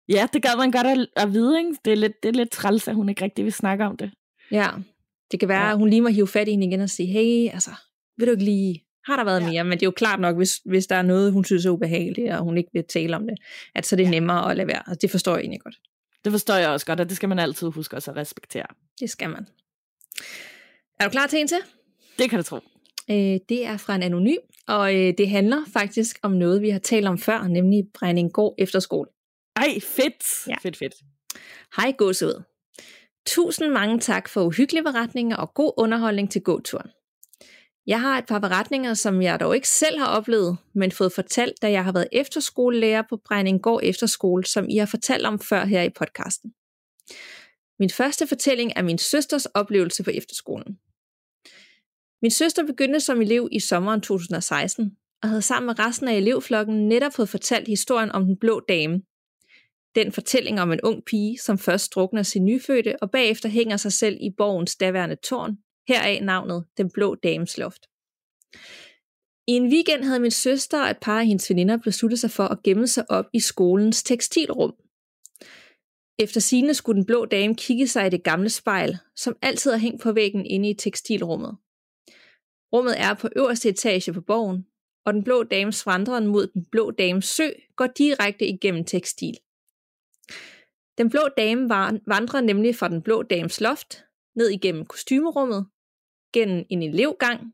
Ja, det gør man godt at, at vide, ikke? Det er, lidt, det er lidt træls, at hun ikke rigtig vil snakke om det. Ja, det kan være, ja. at hun lige må hive fat i hende igen og sige, hey, altså, vil du ikke lige, har der været ja. mere? Men det er jo klart nok, hvis, hvis der er noget, hun synes er ubehageligt, og hun ikke vil tale om det, at så er det ja. nemmere at lade være. Altså, det forstår jeg egentlig godt. Det forstår jeg også godt, og det skal man altid huske også at respektere. Det skal man. Er du klar til en til? Det kan du tro. Øh, det er fra en anonym, og øh, det handler faktisk om noget, vi har talt om før, nemlig Brændinggård Efterskole. Ej, fedt. Ja. Fedt, fedt. Hej gåsehud. Tusind mange tak for uhyggelige beretninger og god underholdning til gåturen. Jeg har et par beretninger, som jeg dog ikke selv har oplevet, men fået fortalt, da jeg har været efterskolelærer på Brændinggård Efterskole, som I har fortalt om før her i podcasten. Min første fortælling er min søsters oplevelse på efterskolen. Min søster begyndte som elev i sommeren 2016, og havde sammen med resten af elevflokken netop fået fortalt historien om den blå dame. Den fortælling om en ung pige, som først drukner sin nyfødte, og bagefter hænger sig selv i borgens daværende tårn, heraf navnet Den Blå Dames Loft. I en weekend havde min søster og et par af hendes veninder besluttet sig for at gemme sig op i skolens tekstilrum. Efter sine skulle den blå dame kigge sig i det gamle spejl, som altid har hængt på væggen inde i tekstilrummet. Rummet er på øverste etage på borgen, og den blå dames vandren mod den blå dames sø går direkte igennem tekstil. Den blå dame vandrer nemlig fra den blå dames loft, ned igennem kostymerummet, gennem en elevgang,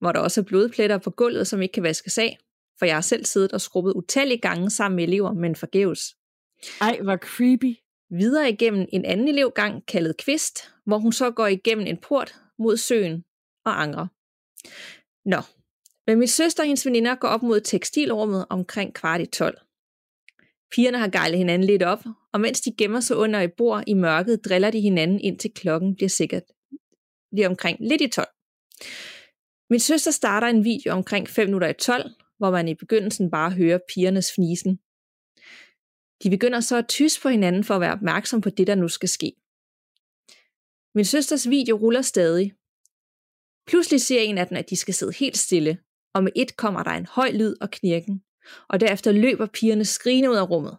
hvor der også er blodpletter på gulvet, som ikke kan vaskes af, for jeg har selv siddet og skrubbet utallige gange sammen med elever, men forgæves. Ej, hvor creepy. Videre igennem en anden elevgang kaldet Kvist, hvor hun så går igennem en port mod søen og angre. Nå, men min søster og hendes veninder går op mod tekstilrummet omkring kvart i 12. Pigerne har gejlet hinanden lidt op, og mens de gemmer sig under et bord i mørket, driller de hinanden indtil klokken bliver sikkert lige omkring lidt i 12. Min søster starter en video omkring 5 minutter i 12, hvor man i begyndelsen bare hører pigernes fnisen. De begynder så at tyse på hinanden for at være opmærksom på det, der nu skal ske. Min søsters video ruller stadig. Pludselig ser en af dem, at de skal sidde helt stille, og med et kommer der en høj lyd og knirken, og derefter løber pigerne skrigende ud af rummet.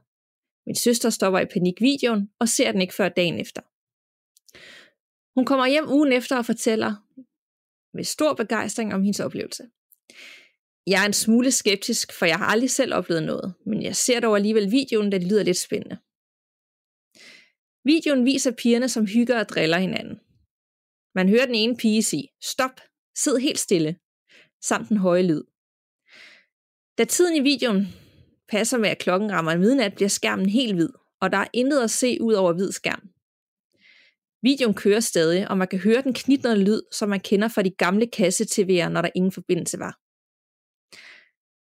Min søster stopper i panik videoen og ser den ikke før dagen efter. Hun kommer hjem ugen efter og fortæller med stor begejstring om hendes oplevelse. Jeg er en smule skeptisk, for jeg har aldrig selv oplevet noget, men jeg ser dog alligevel videoen, da det lyder lidt spændende. Videoen viser pigerne, som hygger og driller hinanden. Man hører den ene pige sige, stop, sid helt stille, samt den høje lyd. Da tiden i videoen passer med, at klokken rammer midnat, bliver skærmen helt hvid, og der er intet at se ud over hvid skærm. Videoen kører stadig, og man kan høre den knitrende lyd, som man kender fra de gamle kasse-TV'er, når der ingen forbindelse var.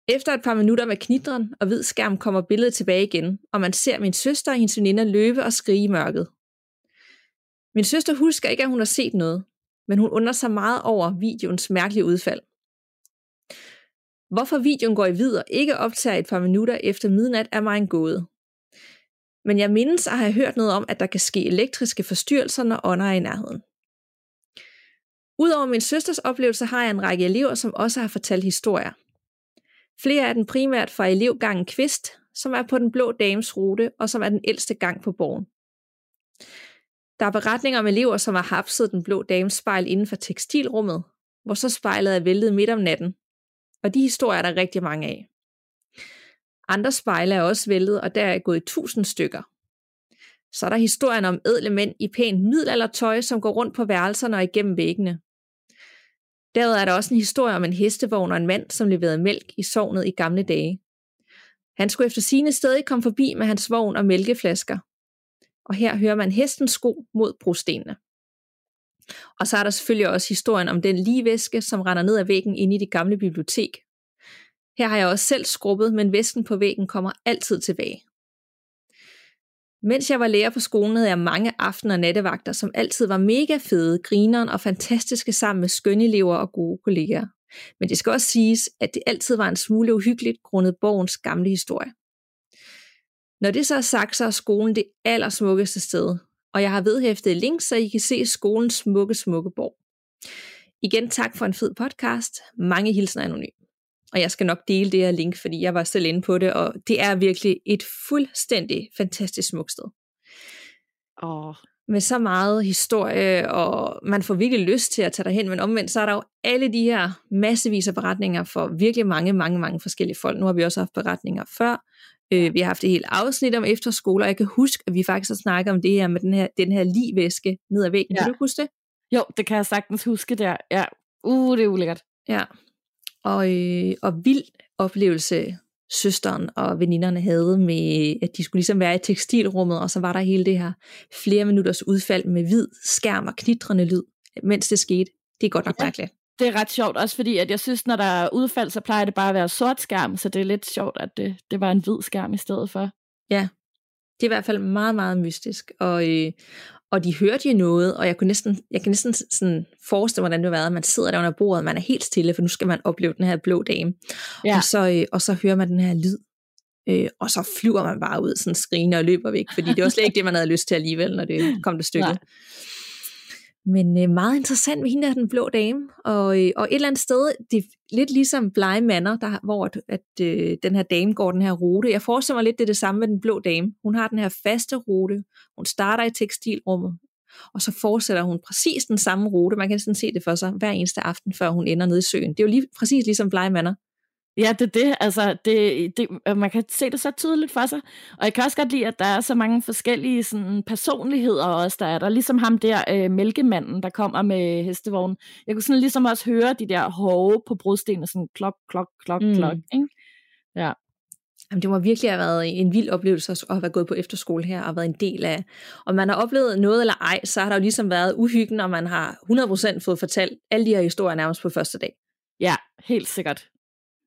Efter et par minutter med knitren og hvid skærm kommer billedet tilbage igen, og man ser min søster og hendes veninder løbe og skrige i mørket. Min søster husker ikke, at hun har set noget, men hun undrer sig meget over videoens mærkelige udfald. Hvorfor videoen går i vid og ikke optager et par minutter efter midnat er mig en gåde. Men jeg mindes at have hørt noget om, at der kan ske elektriske forstyrrelser, når ånder er i nærheden. Udover min søsters oplevelse har jeg en række elever, som også har fortalt historier. Flere af dem primært fra elevgangen Kvist, som er på den blå dames rute, og som er den ældste gang på borgen. Der er beretninger om elever, som har hapset den blå dames spejl inden for tekstilrummet, hvor så spejlet er væltet midt om natten. Og de historier er der rigtig mange af. Andre spejle er også væltet, og der er gået i tusind stykker. Så er der historien om ædle mænd i pænt middelaldertøj, som går rundt på værelserne og igennem væggene. Derudover er der også en historie om en hestevogn og en mand, som leverede mælk i sovnet i gamle dage. Han skulle efter sine stadig komme forbi med hans vogn og mælkeflasker. Og her hører man hestens sko mod brostenene. Og så er der selvfølgelig også historien om den ligevæske, som render ned ad væggen inde i det gamle bibliotek. Her har jeg også selv skrubbet, men væsken på væggen kommer altid tilbage. Mens jeg var lærer på skolen, havde jeg mange aften- og nattevagter, som altid var mega fede, grineren og fantastiske sammen med skønne elever og gode kolleger. Men det skal også siges, at det altid var en smule uhyggeligt grundet borgens gamle historie. Når det så er sagt, så er skolen det allersmukkeste sted, og jeg har vedhæftet link, så I kan se skolens smukke, smukke borg. Igen tak for en fed podcast. Mange hilsner anonym. Og jeg skal nok dele det her link, fordi jeg var selv inde på det, og det er virkelig et fuldstændig fantastisk smukt sted. Åh. Med så meget historie, og man får virkelig lyst til at tage derhen, men omvendt så er der jo alle de her massevis af beretninger for virkelig mange, mange, mange forskellige folk. Nu har vi også haft beretninger før. Øh, vi har haft et helt afsnit om efterskoler, og jeg kan huske, at vi faktisk har snakket om det her med den her, den her livæske ned ad væggen. Ja. Kan du huske det? Jo, det kan jeg sagtens huske der. Ja, uh, det er ulækkert. Ja, og, øh, og vild oplevelse søsteren og veninderne havde med, at de skulle ligesom være i tekstilrummet, og så var der hele det her flere minutters udfald med hvid skærm og knitrende lyd, mens det skete. Det er godt nok mærkeligt. Det er ret sjovt, også fordi at jeg synes, når der er udfald, så plejer det bare at være sort skærm, så det er lidt sjovt, at det, det var en hvid skærm i stedet for. Ja, det er i hvert fald meget, meget mystisk. Og, øh, og de hørte jo noget, og jeg, kunne næsten, jeg kan næsten sådan forestille mig, hvordan det var, at man sidder der under bordet, man er helt stille, for nu skal man opleve den her blå dame. Ja. Og, så, øh, og så hører man den her lyd. Øh, og så flyver man bare ud sådan skrigende og løber væk, fordi det var slet ikke det, man havde lyst til alligevel, når det kom til stykket. Nej. Men øh, meget interessant med hende der, den blå dame. Og, øh, og et eller andet sted, det er lidt ligesom Blege Manner, der, hvor at, at øh, den her dame går den her rute. Jeg forestiller mig lidt, det er det samme med den blå dame. Hun har den her faste rute. Hun starter i tekstilrummet, og så fortsætter hun præcis den samme rute. Man kan sådan se det for sig hver eneste aften, før hun ender nede i søen. Det er jo lige præcis ligesom Blege Manner. Ja, det er det. Altså, det, det, man kan se det så tydeligt for sig. Og jeg kan også godt lide, at der er så mange forskellige sådan, personligheder også, der er der. Ligesom ham der, øh, mælkemanden, der kommer med hestevognen. Jeg kunne sådan ligesom også høre de der hove på brudstenene, sådan klok, klok, klok, mm. klok. Ikke? Ja. Jamen, det må virkelig have været en vild oplevelse at have gået på efterskole her og været en del af. Og man har oplevet noget eller ej, så har der jo ligesom været uhyggen, og man har 100% fået fortalt alle de her historier nærmest på første dag. Ja, helt sikkert.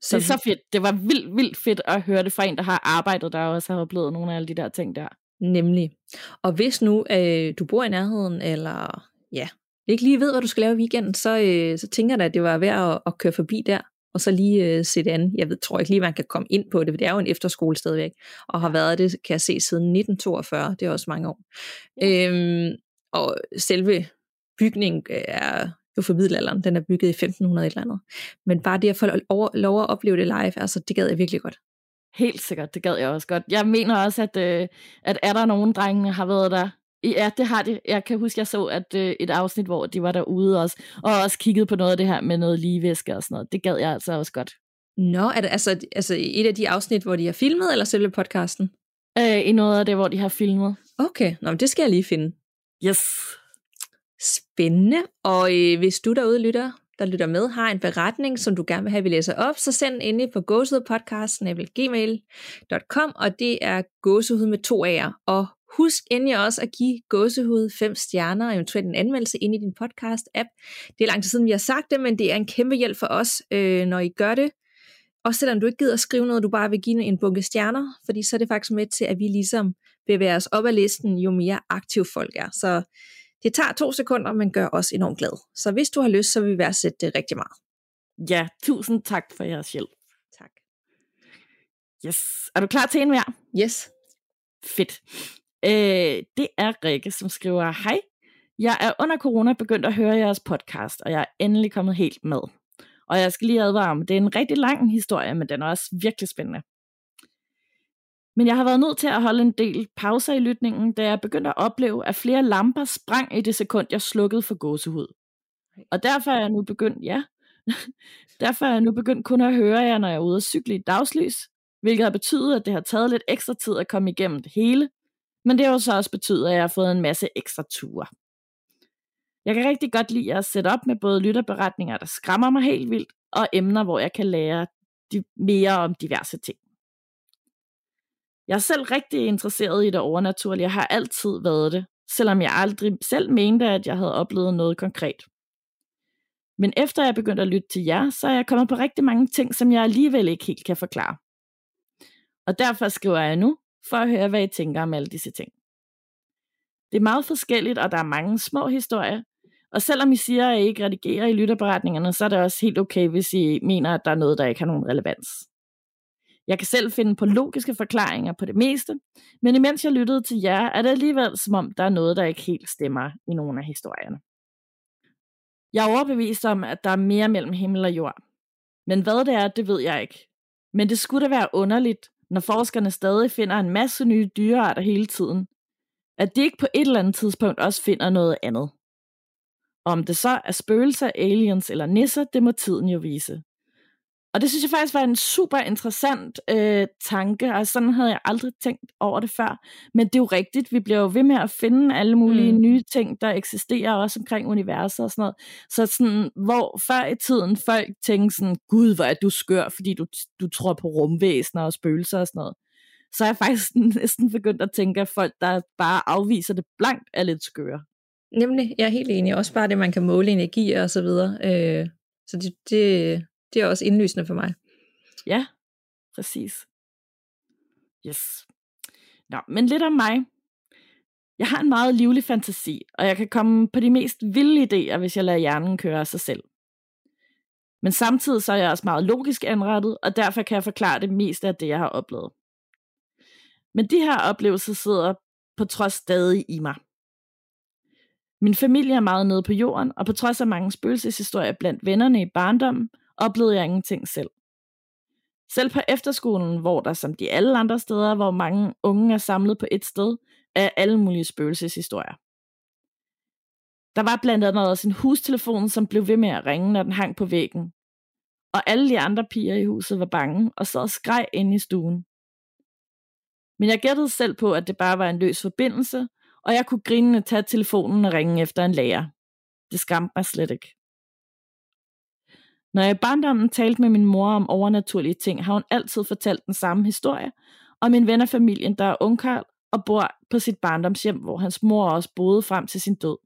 Så det er så fedt. Det var vildt, vildt fedt at høre det fra en, der har arbejdet der og også har oplevet nogle af alle de der ting der. Nemlig. Og hvis nu øh, du bor i nærheden, eller ja, ikke lige ved, hvad du skal lave i weekenden, så, øh, så tænker jeg da, at det var værd at, at køre forbi der, og så lige øh, se det an. Jeg ved, tror ikke lige, man kan komme ind på det, for det er jo en efterskole stadigvæk, og har været det, kan jeg se, siden 1942. Det er også mange år. Ja. Øhm, og selve bygningen er jo for middelalderen. Den er bygget i 1500 et eller andet. Men bare det at få lov at opleve det live, altså det gad jeg virkelig godt. Helt sikkert, det gad jeg også godt. Jeg mener også, at, øh, at er der nogen drenge, har været der Ja, det har de. Jeg kan huske, jeg så at øh, et afsnit, hvor de var derude også, og også kiggede på noget af det her med noget ligevæske og sådan noget. Det gad jeg altså også godt. Nå, er det altså, altså et af de afsnit, hvor de har filmet, eller selve podcasten? Øh, I noget af det, hvor de har filmet. Okay, Nå, men det skal jeg lige finde. Yes. Spændende. Og øh, hvis du derude lytter, der lytter med, har en beretning, som du gerne vil have, vi læser op, så send endelig på gåsehudpodcast.gmail.com, og det er gåsehud med to A'er. Og husk endelig også at give gåsehud fem stjerner, og eventuelt en anmeldelse ind i din podcast-app. Det er lang tid siden, vi har sagt det, men det er en kæmpe hjælp for os, øh, når I gør det. Og selvom du ikke gider at skrive noget, du bare vil give en bunke stjerner, fordi så er det faktisk med til, at vi ligesom bevæger os op ad listen, jo mere aktiv folk er. Så det tager to sekunder, men gør os enormt glad. Så hvis du har lyst, så vil vi værdsætte det rigtig meget. Ja, tusind tak for jeres hjælp. Tak. Yes. Er du klar til en mere? Yes. Fedt. Øh, det er Rikke, som skriver, Hej, jeg er under corona begyndt at høre jeres podcast, og jeg er endelig kommet helt med. Og jeg skal lige advare om, det er en rigtig lang historie, men den er også virkelig spændende. Men jeg har været nødt til at holde en del pauser i lytningen, da jeg begyndte at opleve, at flere lamper sprang i det sekund, jeg slukkede for gåsehud. Og derfor er jeg nu begyndt, ja, derfor er jeg nu begyndt kun at høre jer, når jeg er ude at cykle i dagslys, hvilket har betydet, at det har taget lidt ekstra tid at komme igennem det hele, men det har jo så også betydet, at jeg har fået en masse ekstra ture. Jeg kan rigtig godt lide at sætte op med både lytterberetninger, der skræmmer mig helt vildt, og emner, hvor jeg kan lære mere om diverse ting. Jeg er selv rigtig interesseret i det overnaturlige, jeg har altid været det, selvom jeg aldrig selv mente, at jeg havde oplevet noget konkret. Men efter jeg begyndte at lytte til jer, så er jeg kommet på rigtig mange ting, som jeg alligevel ikke helt kan forklare. Og derfor skriver jeg nu, for at høre, hvad I tænker om alle disse ting. Det er meget forskelligt, og der er mange små historier, og selvom I siger, at I ikke redigerer i lytterberetningerne, så er det også helt okay, hvis I mener, at der er noget, der ikke har nogen relevans. Jeg kan selv finde på logiske forklaringer på det meste, men imens jeg lyttede til jer, er det alligevel som om, der er noget, der ikke helt stemmer i nogle af historierne. Jeg er overbevist om, at der er mere mellem himmel og jord. Men hvad det er, det ved jeg ikke. Men det skulle da være underligt, når forskerne stadig finder en masse nye dyrearter hele tiden, at de ikke på et eller andet tidspunkt også finder noget andet. Om det så er spøgelser, aliens eller nisser, det må tiden jo vise. Og det synes jeg faktisk var en super interessant øh, tanke, og sådan havde jeg aldrig tænkt over det før. Men det er jo rigtigt, vi bliver jo ved med at finde alle mulige mm. nye ting, der eksisterer også omkring universet og sådan noget. Så sådan, hvor før i tiden folk tænkte sådan, gud, hvor er du skør, fordi du, du tror på rumvæsener og spøgelser og sådan noget. Så er jeg faktisk næsten begyndt at tænke, at folk, der bare afviser det blankt, er lidt skøre. Nemlig, jeg er helt enig. Også bare det, man kan måle energi og så videre. Øh, så det, det, det er også indlysende for mig. Ja, præcis. Yes. Nå, men lidt om mig. Jeg har en meget livlig fantasi, og jeg kan komme på de mest vilde idéer, hvis jeg lader hjernen køre af sig selv. Men samtidig så er jeg også meget logisk anrettet, og derfor kan jeg forklare det meste af det, jeg har oplevet. Men de her oplevelser sidder på trods stadig i mig. Min familie er meget nede på jorden, og på trods af mange spøgelseshistorier blandt vennerne i barndommen, oplevede jeg ingenting selv. Selv på efterskolen, hvor der som de alle andre steder, hvor mange unge er samlet på et sted, er alle mulige spøgelseshistorier. Der var blandt andet også en hustelefon, som blev ved med at ringe, når den hang på væggen. Og alle de andre piger i huset var bange og sad og skreg inde i stuen. Men jeg gættede selv på, at det bare var en løs forbindelse, og jeg kunne grinende tage telefonen og ringe efter en lærer. Det skræmte mig slet ikke. Når jeg i barndommen talte med min mor om overnaturlige ting, har hun altid fortalt den samme historie om min ven af familien, der er ungkarl og bor på sit barndomshjem, hvor hans mor også boede frem til sin død.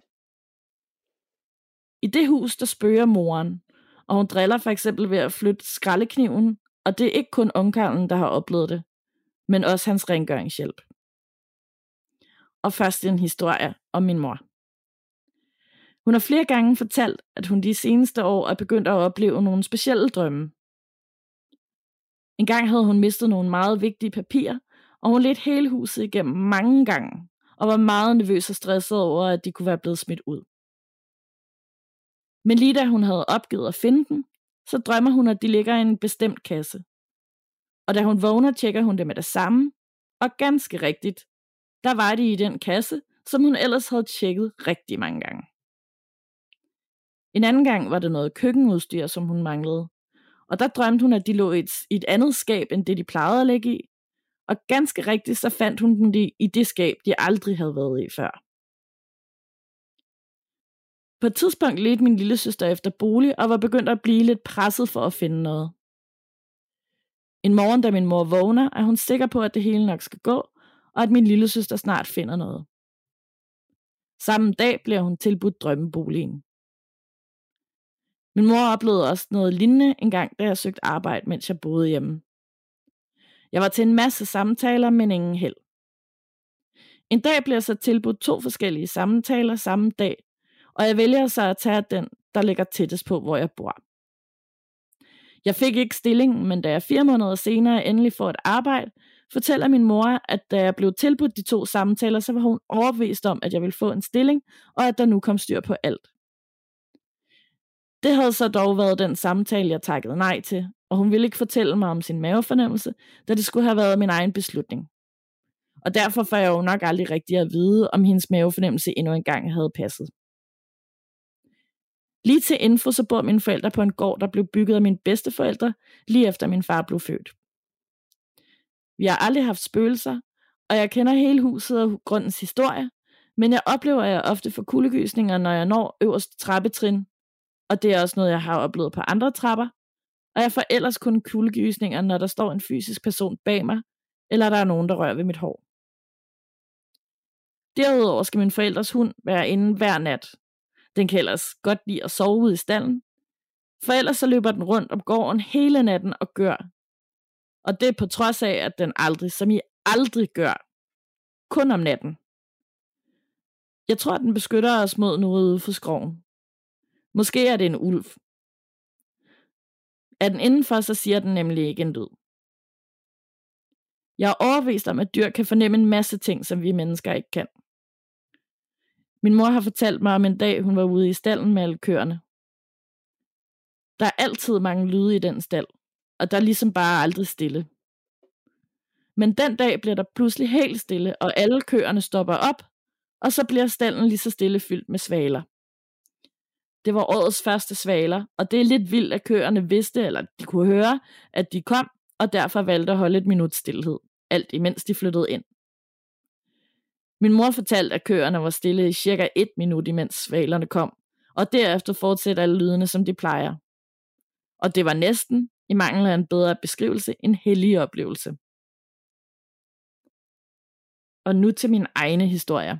I det hus, der spørger moren, og hun driller for eksempel ved at flytte skraldekniven, og det er ikke kun ungkarlen, der har oplevet det, men også hans rengøringshjælp. Og først en historie om min mor. Hun har flere gange fortalt, at hun de seneste år er begyndt at opleve nogle specielle drømme. En gang havde hun mistet nogle meget vigtige papirer, og hun ledte hele huset igennem mange gange, og var meget nervøs og stresset over, at de kunne være blevet smidt ud. Men lige da hun havde opgivet at finde dem, så drømmer hun, at de ligger i en bestemt kasse. Og da hun vågner, tjekker hun det med det samme, og ganske rigtigt, der var de i den kasse, som hun ellers havde tjekket rigtig mange gange. En anden gang var det noget køkkenudstyr, som hun manglede. Og der drømte hun, at de lå i et, i et andet skab, end det de plejede at ligge i. Og ganske rigtigt, så fandt hun dem i det skab, de aldrig havde været i før. På et tidspunkt ledte min lille søster efter bolig og var begyndt at blive lidt presset for at finde noget. En morgen, da min mor vågner, er hun sikker på, at det hele nok skal gå, og at min lille søster snart finder noget. Samme dag bliver hun tilbudt drømmeboligen. Min mor oplevede også noget lignende en gang, da jeg søgte arbejde, mens jeg boede hjemme. Jeg var til en masse samtaler, men ingen held. En dag bliver så tilbudt to forskellige samtaler samme dag, og jeg vælger så at tage den, der ligger tættest på, hvor jeg bor. Jeg fik ikke stillingen, men da jeg fire måneder senere endelig får et arbejde, fortæller min mor, at da jeg blev tilbudt de to samtaler, så var hun overbevist om, at jeg ville få en stilling, og at der nu kom styr på alt. Det havde så dog været den samtale, jeg takkede nej til, og hun ville ikke fortælle mig om sin mavefornemmelse, da det skulle have været min egen beslutning. Og derfor får jeg jo nok aldrig rigtig at vide, om hendes mavefornemmelse endnu engang havde passet. Lige til info, så bor mine forældre på en gård, der blev bygget af mine bedsteforældre, lige efter min far blev født. Vi har aldrig haft spøgelser, og jeg kender hele huset og grundens historie, men jeg oplever, at jeg ofte får kuldegysninger, når jeg når øverste trappetrin, og det er også noget, jeg har oplevet på andre trapper, og jeg får ellers kun kuldegysninger, når der står en fysisk person bag mig, eller der er nogen, der rører ved mit hår. Derudover skal min forældres hund være inde hver nat, den kan ellers godt lide at sove ude i stallen. For ellers så løber den rundt om gården hele natten og gør. Og det er på trods af, at den aldrig, som I aldrig gør, kun om natten. Jeg tror, at den beskytter os mod noget ude for skroven. Måske er det en ulv. Er den indenfor, så siger den nemlig ikke en død. Jeg er overvist om, at dyr kan fornemme en masse ting, som vi mennesker ikke kan. Min mor har fortalt mig om en dag, hun var ude i stallen med alle køerne. Der er altid mange lyde i den stald, og der er ligesom bare aldrig stille. Men den dag bliver der pludselig helt stille, og alle køerne stopper op, og så bliver stallen lige så stille fyldt med svaler. Det var årets første svaler, og det er lidt vildt, at køerne vidste, eller de kunne høre, at de kom, og derfor valgte at holde et minut stillhed, alt imens de flyttede ind. Min mor fortalte, at køerne var stille i cirka et minut, imens svalerne kom, og derefter fortsatte alle lydene, som de plejer. Og det var næsten, i mangel af en bedre beskrivelse, en hellig oplevelse. Og nu til min egne historier.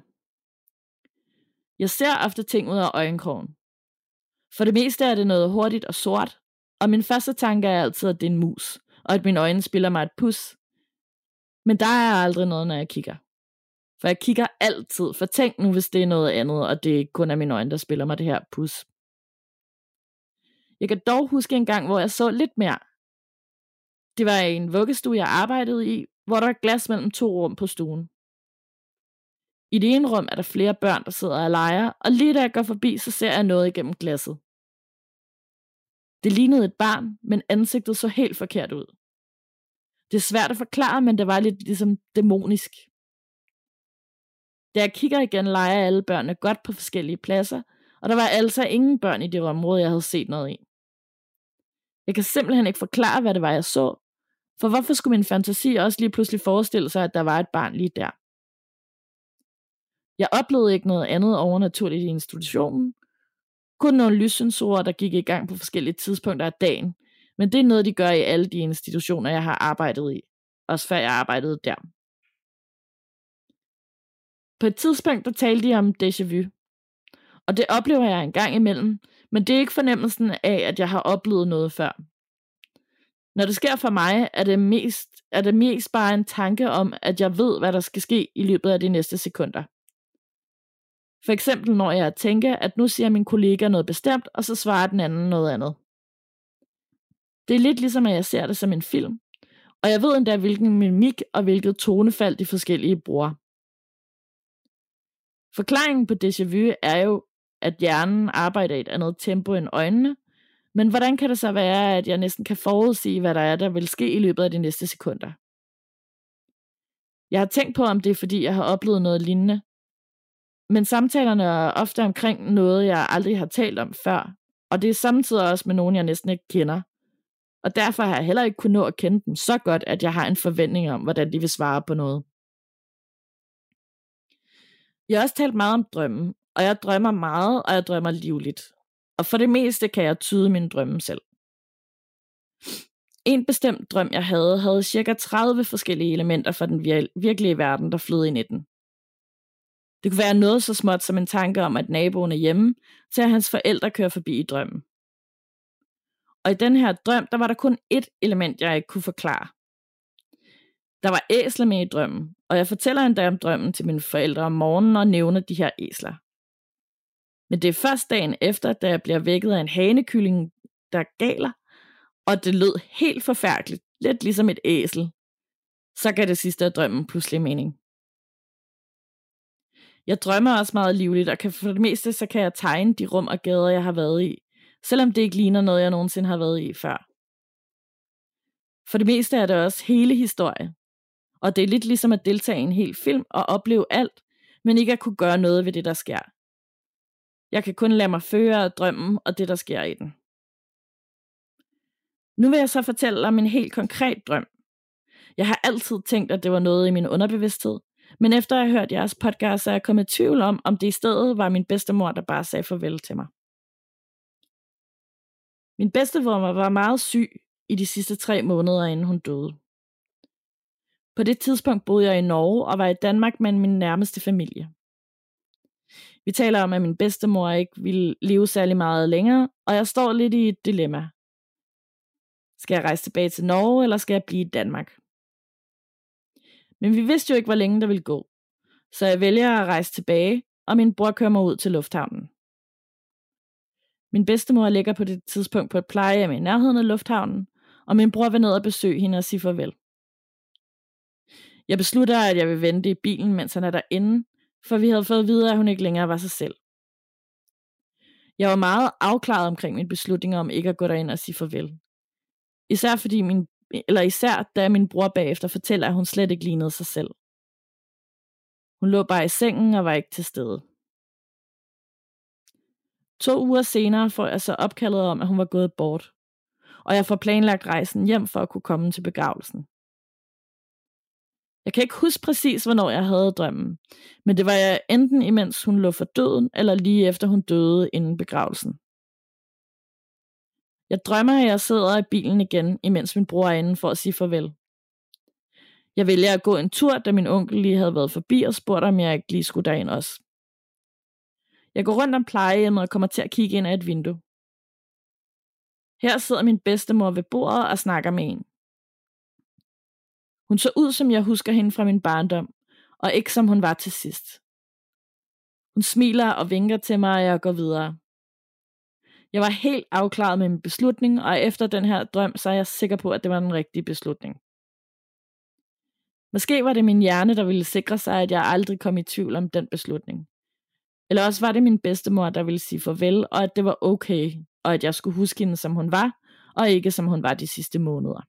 Jeg ser ofte ting ud af øjenkrogen. For det meste er det noget hurtigt og sort, og min første tanke er altid, at det er en mus, og at mine øjne spiller mig et pus. Men der er aldrig noget, når jeg kigger. For jeg kigger altid, for tænk nu, hvis det er noget andet, og det kun er mine øjne, der spiller mig det her pus. Jeg kan dog huske en gang, hvor jeg så lidt mere. Det var en vuggestue, jeg arbejdede i, hvor der var glas mellem to rum på stuen. I det ene rum er der flere børn, der sidder og leger, og lige da jeg går forbi, så ser jeg noget igennem glasset. Det lignede et barn, men ansigtet så helt forkert ud. Det er svært at forklare, men det var lidt ligesom dæmonisk. Da jeg kigger igen, leger alle børnene godt på forskellige pladser, og der var altså ingen børn i det område, jeg havde set noget i. Jeg kan simpelthen ikke forklare, hvad det var, jeg så, for hvorfor skulle min fantasi også lige pludselig forestille sig, at der var et barn lige der? Jeg oplevede ikke noget andet overnaturligt i institutionen. Kun nogle lyssensorer, der gik i gang på forskellige tidspunkter af dagen. Men det er noget, de gør i alle de institutioner, jeg har arbejdet i. Også før jeg arbejdede der. På et tidspunkt, der talte de om déjà vu. Og det oplever jeg en gang imellem, men det er ikke fornemmelsen af, at jeg har oplevet noget før. Når det sker for mig, er det, mest, er det mest bare en tanke om, at jeg ved, hvad der skal ske i løbet af de næste sekunder. For eksempel når jeg tænker, at nu siger min kollega noget bestemt, og så svarer den anden noget andet. Det er lidt ligesom, at jeg ser det som en film, og jeg ved endda, hvilken mimik og hvilket tonefald de forskellige bruger. Forklaringen på déjà vu er jo, at hjernen arbejder i et andet tempo end øjnene, men hvordan kan det så være, at jeg næsten kan forudsige, hvad der er, der vil ske i løbet af de næste sekunder? Jeg har tænkt på, om det er, fordi jeg har oplevet noget lignende, men samtalerne er ofte omkring noget, jeg aldrig har talt om før, og det er samtidig også med nogen, jeg næsten ikke kender. Og derfor har jeg heller ikke kunnet nå at kende dem så godt, at jeg har en forventning om, hvordan de vil svare på noget. Jeg har også talt meget om drømmen, og jeg drømmer meget, og jeg drømmer livligt. Og for det meste kan jeg tyde min drømme selv. En bestemt drøm, jeg havde, havde cirka 30 forskellige elementer fra den virkelige verden, der flød ind i den. Det kunne være noget så småt som en tanke om, at naboen er hjemme, til at hans forældre kører forbi i drømmen. Og i den her drøm, der var der kun ét element, jeg ikke kunne forklare. Der var æsler med i drømmen, og jeg fortæller endda om drømmen til mine forældre om morgenen og nævner de her æsler. Men det er først dagen efter, da jeg bliver vækket af en hanekylling, der galer, og det lød helt forfærdeligt, lidt ligesom et æsel. Så gav det sidste af drømmen pludselig mening. Jeg drømmer også meget livligt, og kan for det meste så kan jeg tegne de rum og gader, jeg har været i, selvom det ikke ligner noget, jeg nogensinde har været i før. For det meste er det også hele historie, og det er lidt ligesom at deltage i en hel film og opleve alt, men ikke at kunne gøre noget ved det, der sker. Jeg kan kun lade mig føre af drømmen og det, der sker i den. Nu vil jeg så fortælle om en helt konkret drøm. Jeg har altid tænkt, at det var noget i min underbevidsthed, men efter at have hørt jeres podcast, er jeg kommet i tvivl om, om det i stedet var min bedstemor, der bare sagde farvel til mig. Min bedstemor var meget syg i de sidste tre måneder, inden hun døde. På det tidspunkt boede jeg i Norge og var i Danmark med min nærmeste familie. Vi taler om, at min bedstemor ikke ville leve særlig meget længere, og jeg står lidt i et dilemma. Skal jeg rejse tilbage til Norge, eller skal jeg blive i Danmark? Men vi vidste jo ikke, hvor længe der ville gå. Så jeg vælger at rejse tilbage, og min bror kører mig ud til lufthavnen. Min bedstemor ligger på det tidspunkt på et plejehjem i nærheden af lufthavnen, og min bror vil ned og besøge hende og sige farvel. Jeg beslutter, at jeg vil vente i bilen, mens han er derinde, for vi havde fået at vide, at hun ikke længere var sig selv. Jeg var meget afklaret omkring min beslutning om ikke at gå derind og sige farvel. Især fordi min eller især da min bror bagefter fortæller, at hun slet ikke lignede sig selv. Hun lå bare i sengen og var ikke til stede. To uger senere får jeg så opkaldet om, at hun var gået bort, og jeg får planlagt rejsen hjem for at kunne komme til begravelsen. Jeg kan ikke huske præcis, hvornår jeg havde drømmen, men det var jeg enten imens hun lå for døden, eller lige efter hun døde inden begravelsen. Jeg drømmer, at jeg sidder i bilen igen, imens min bror er inde for at sige farvel. Jeg vælger at gå en tur, da min onkel lige havde været forbi og spurgte, om jeg ikke lige skulle derind også. Jeg går rundt om plejehjemmet og kommer til at kigge ind af et vindue. Her sidder min bedstemor ved bordet og snakker med en. Hun så ud, som jeg husker hende fra min barndom, og ikke som hun var til sidst. Hun smiler og vinker til mig, og jeg går videre. Jeg var helt afklaret med min beslutning, og efter den her drøm, så er jeg sikker på, at det var den rigtige beslutning. Måske var det min hjerne, der ville sikre sig, at jeg aldrig kom i tvivl om den beslutning. Eller også var det min bedstemor, der ville sige farvel, og at det var okay, og at jeg skulle huske hende, som hun var, og ikke som hun var de sidste måneder.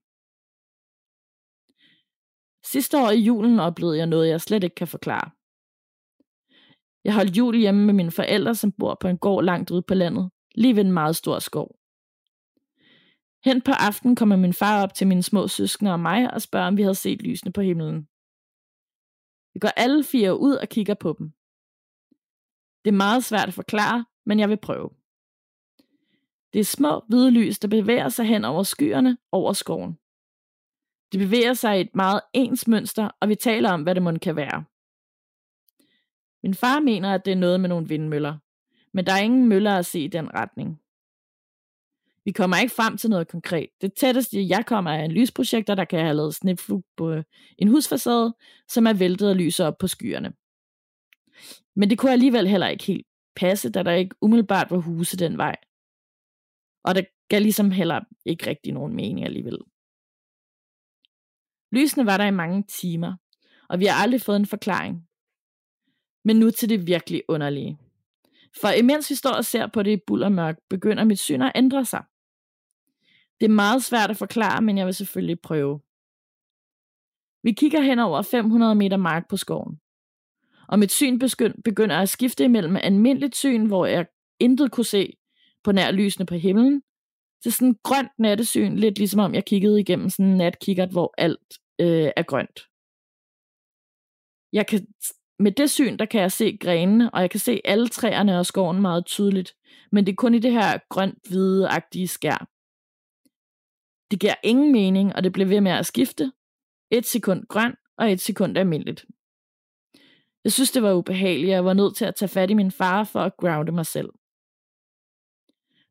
Sidste år i julen oplevede jeg noget, jeg slet ikke kan forklare. Jeg holdt jul hjemme med mine forældre, som bor på en gård langt ude på landet, lige ved en meget stor skov. Hen på aftenen kommer min far op til mine små søskende og mig og spørger, om vi havde set lysene på himlen. Vi går alle fire ud og kigger på dem. Det er meget svært at forklare, men jeg vil prøve. Det er små hvide lys, der bevæger sig hen over skyerne over skoven. De bevæger sig i et meget ens mønster, og vi taler om, hvad det må kan være. Min far mener, at det er noget med nogle vindmøller, men der er ingen møller at se i den retning. Vi kommer ikke frem til noget konkret. Det tætteste, jeg kommer, er en lysprojektor, der kan have lavet snipflug på øh, en husfacade, som er væltet og lyser op på skyerne. Men det kunne alligevel heller ikke helt passe, da der ikke umiddelbart var huse den vej. Og det gav ligesom heller ikke rigtig nogen mening alligevel. Lysene var der i mange timer, og vi har aldrig fået en forklaring. Men nu til det virkelig underlige. For imens vi står og ser på det i bullermørk, begynder mit syn at ændre sig. Det er meget svært at forklare, men jeg vil selvfølgelig prøve. Vi kigger hen over 500 meter mark på skoven. Og mit syn begynder at skifte imellem almindeligt syn, hvor jeg intet kunne se på nær lysene på himlen, til sådan en grønt nattesyn, lidt ligesom om jeg kiggede igennem sådan en natkikkert, hvor alt øh, er grønt. Jeg kan, med det syn, der kan jeg se grenene, og jeg kan se alle træerne og skoven meget tydeligt, men det er kun i det her grønt-hvide-agtige skær. Det giver ingen mening, og det bliver ved med at skifte. Et sekund grøn, og et sekund almindeligt. Jeg synes, det var ubehageligt, og jeg var nødt til at tage fat i min far for at grounde mig selv.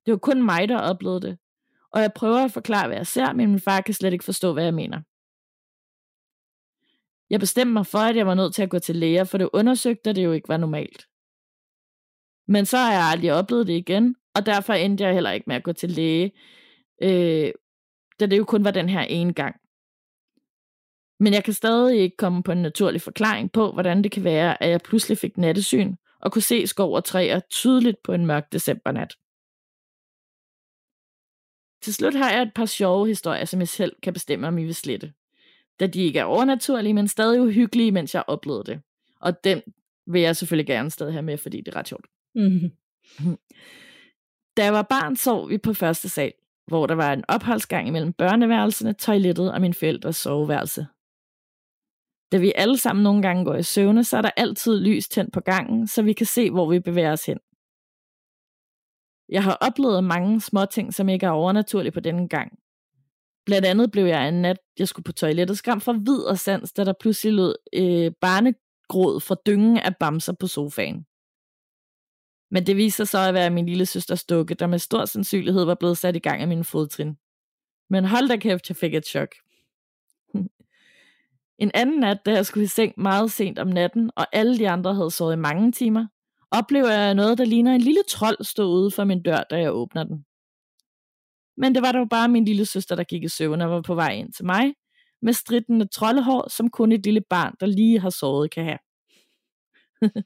Det var kun mig, der oplevede det, og jeg prøver at forklare, hvad jeg ser, men min far kan slet ikke forstå, hvad jeg mener. Jeg bestemte mig for, at jeg var nødt til at gå til læger, for det undersøgte, at det jo ikke var normalt. Men så har jeg aldrig oplevet det igen, og derfor endte jeg heller ikke med at gå til læge, øh, da det jo kun var den her ene gang. Men jeg kan stadig ikke komme på en naturlig forklaring på, hvordan det kan være, at jeg pludselig fik nattesyn og kunne se skov og træer tydeligt på en mørk decembernat. Til slut har jeg et par sjove historier, som jeg selv kan bestemme, om I vil slette. Da de ikke er overnaturlige, men stadig uhyggelige, mens jeg oplevede det. Og dem vil jeg selvfølgelig gerne stadig have med, fordi det er ret sjovt. Mm-hmm. Da jeg var barn, sov vi på første sal, hvor der var en opholdsgang imellem børneværelserne, toilettet og min forældres soveværelse. Da vi alle sammen nogle gange går i søvne, så er der altid lys tændt på gangen, så vi kan se, hvor vi bevæger os hen. Jeg har oplevet mange små ting, som ikke er overnaturlige på denne gang. Blandt andet blev jeg en nat, jeg skulle på toilettet, skram for vid og sans, da der pludselig lød øh, barnegråd fra dyngen af bamser på sofaen. Men det viser sig så at være min lille søsters dukke, der med stor sandsynlighed var blevet sat i gang af min fodtrin. Men hold da kæft, jeg fik et chok. en anden nat, da jeg skulle i seng meget sent om natten, og alle de andre havde sovet i mange timer, oplever jeg noget, der ligner en lille trold stå ude for min dør, da jeg åbner den. Men det var dog bare min lille søster, der gik i søvn og var på vej ind til mig, med stridtende troldehår, som kun et lille barn, der lige har sovet, kan have.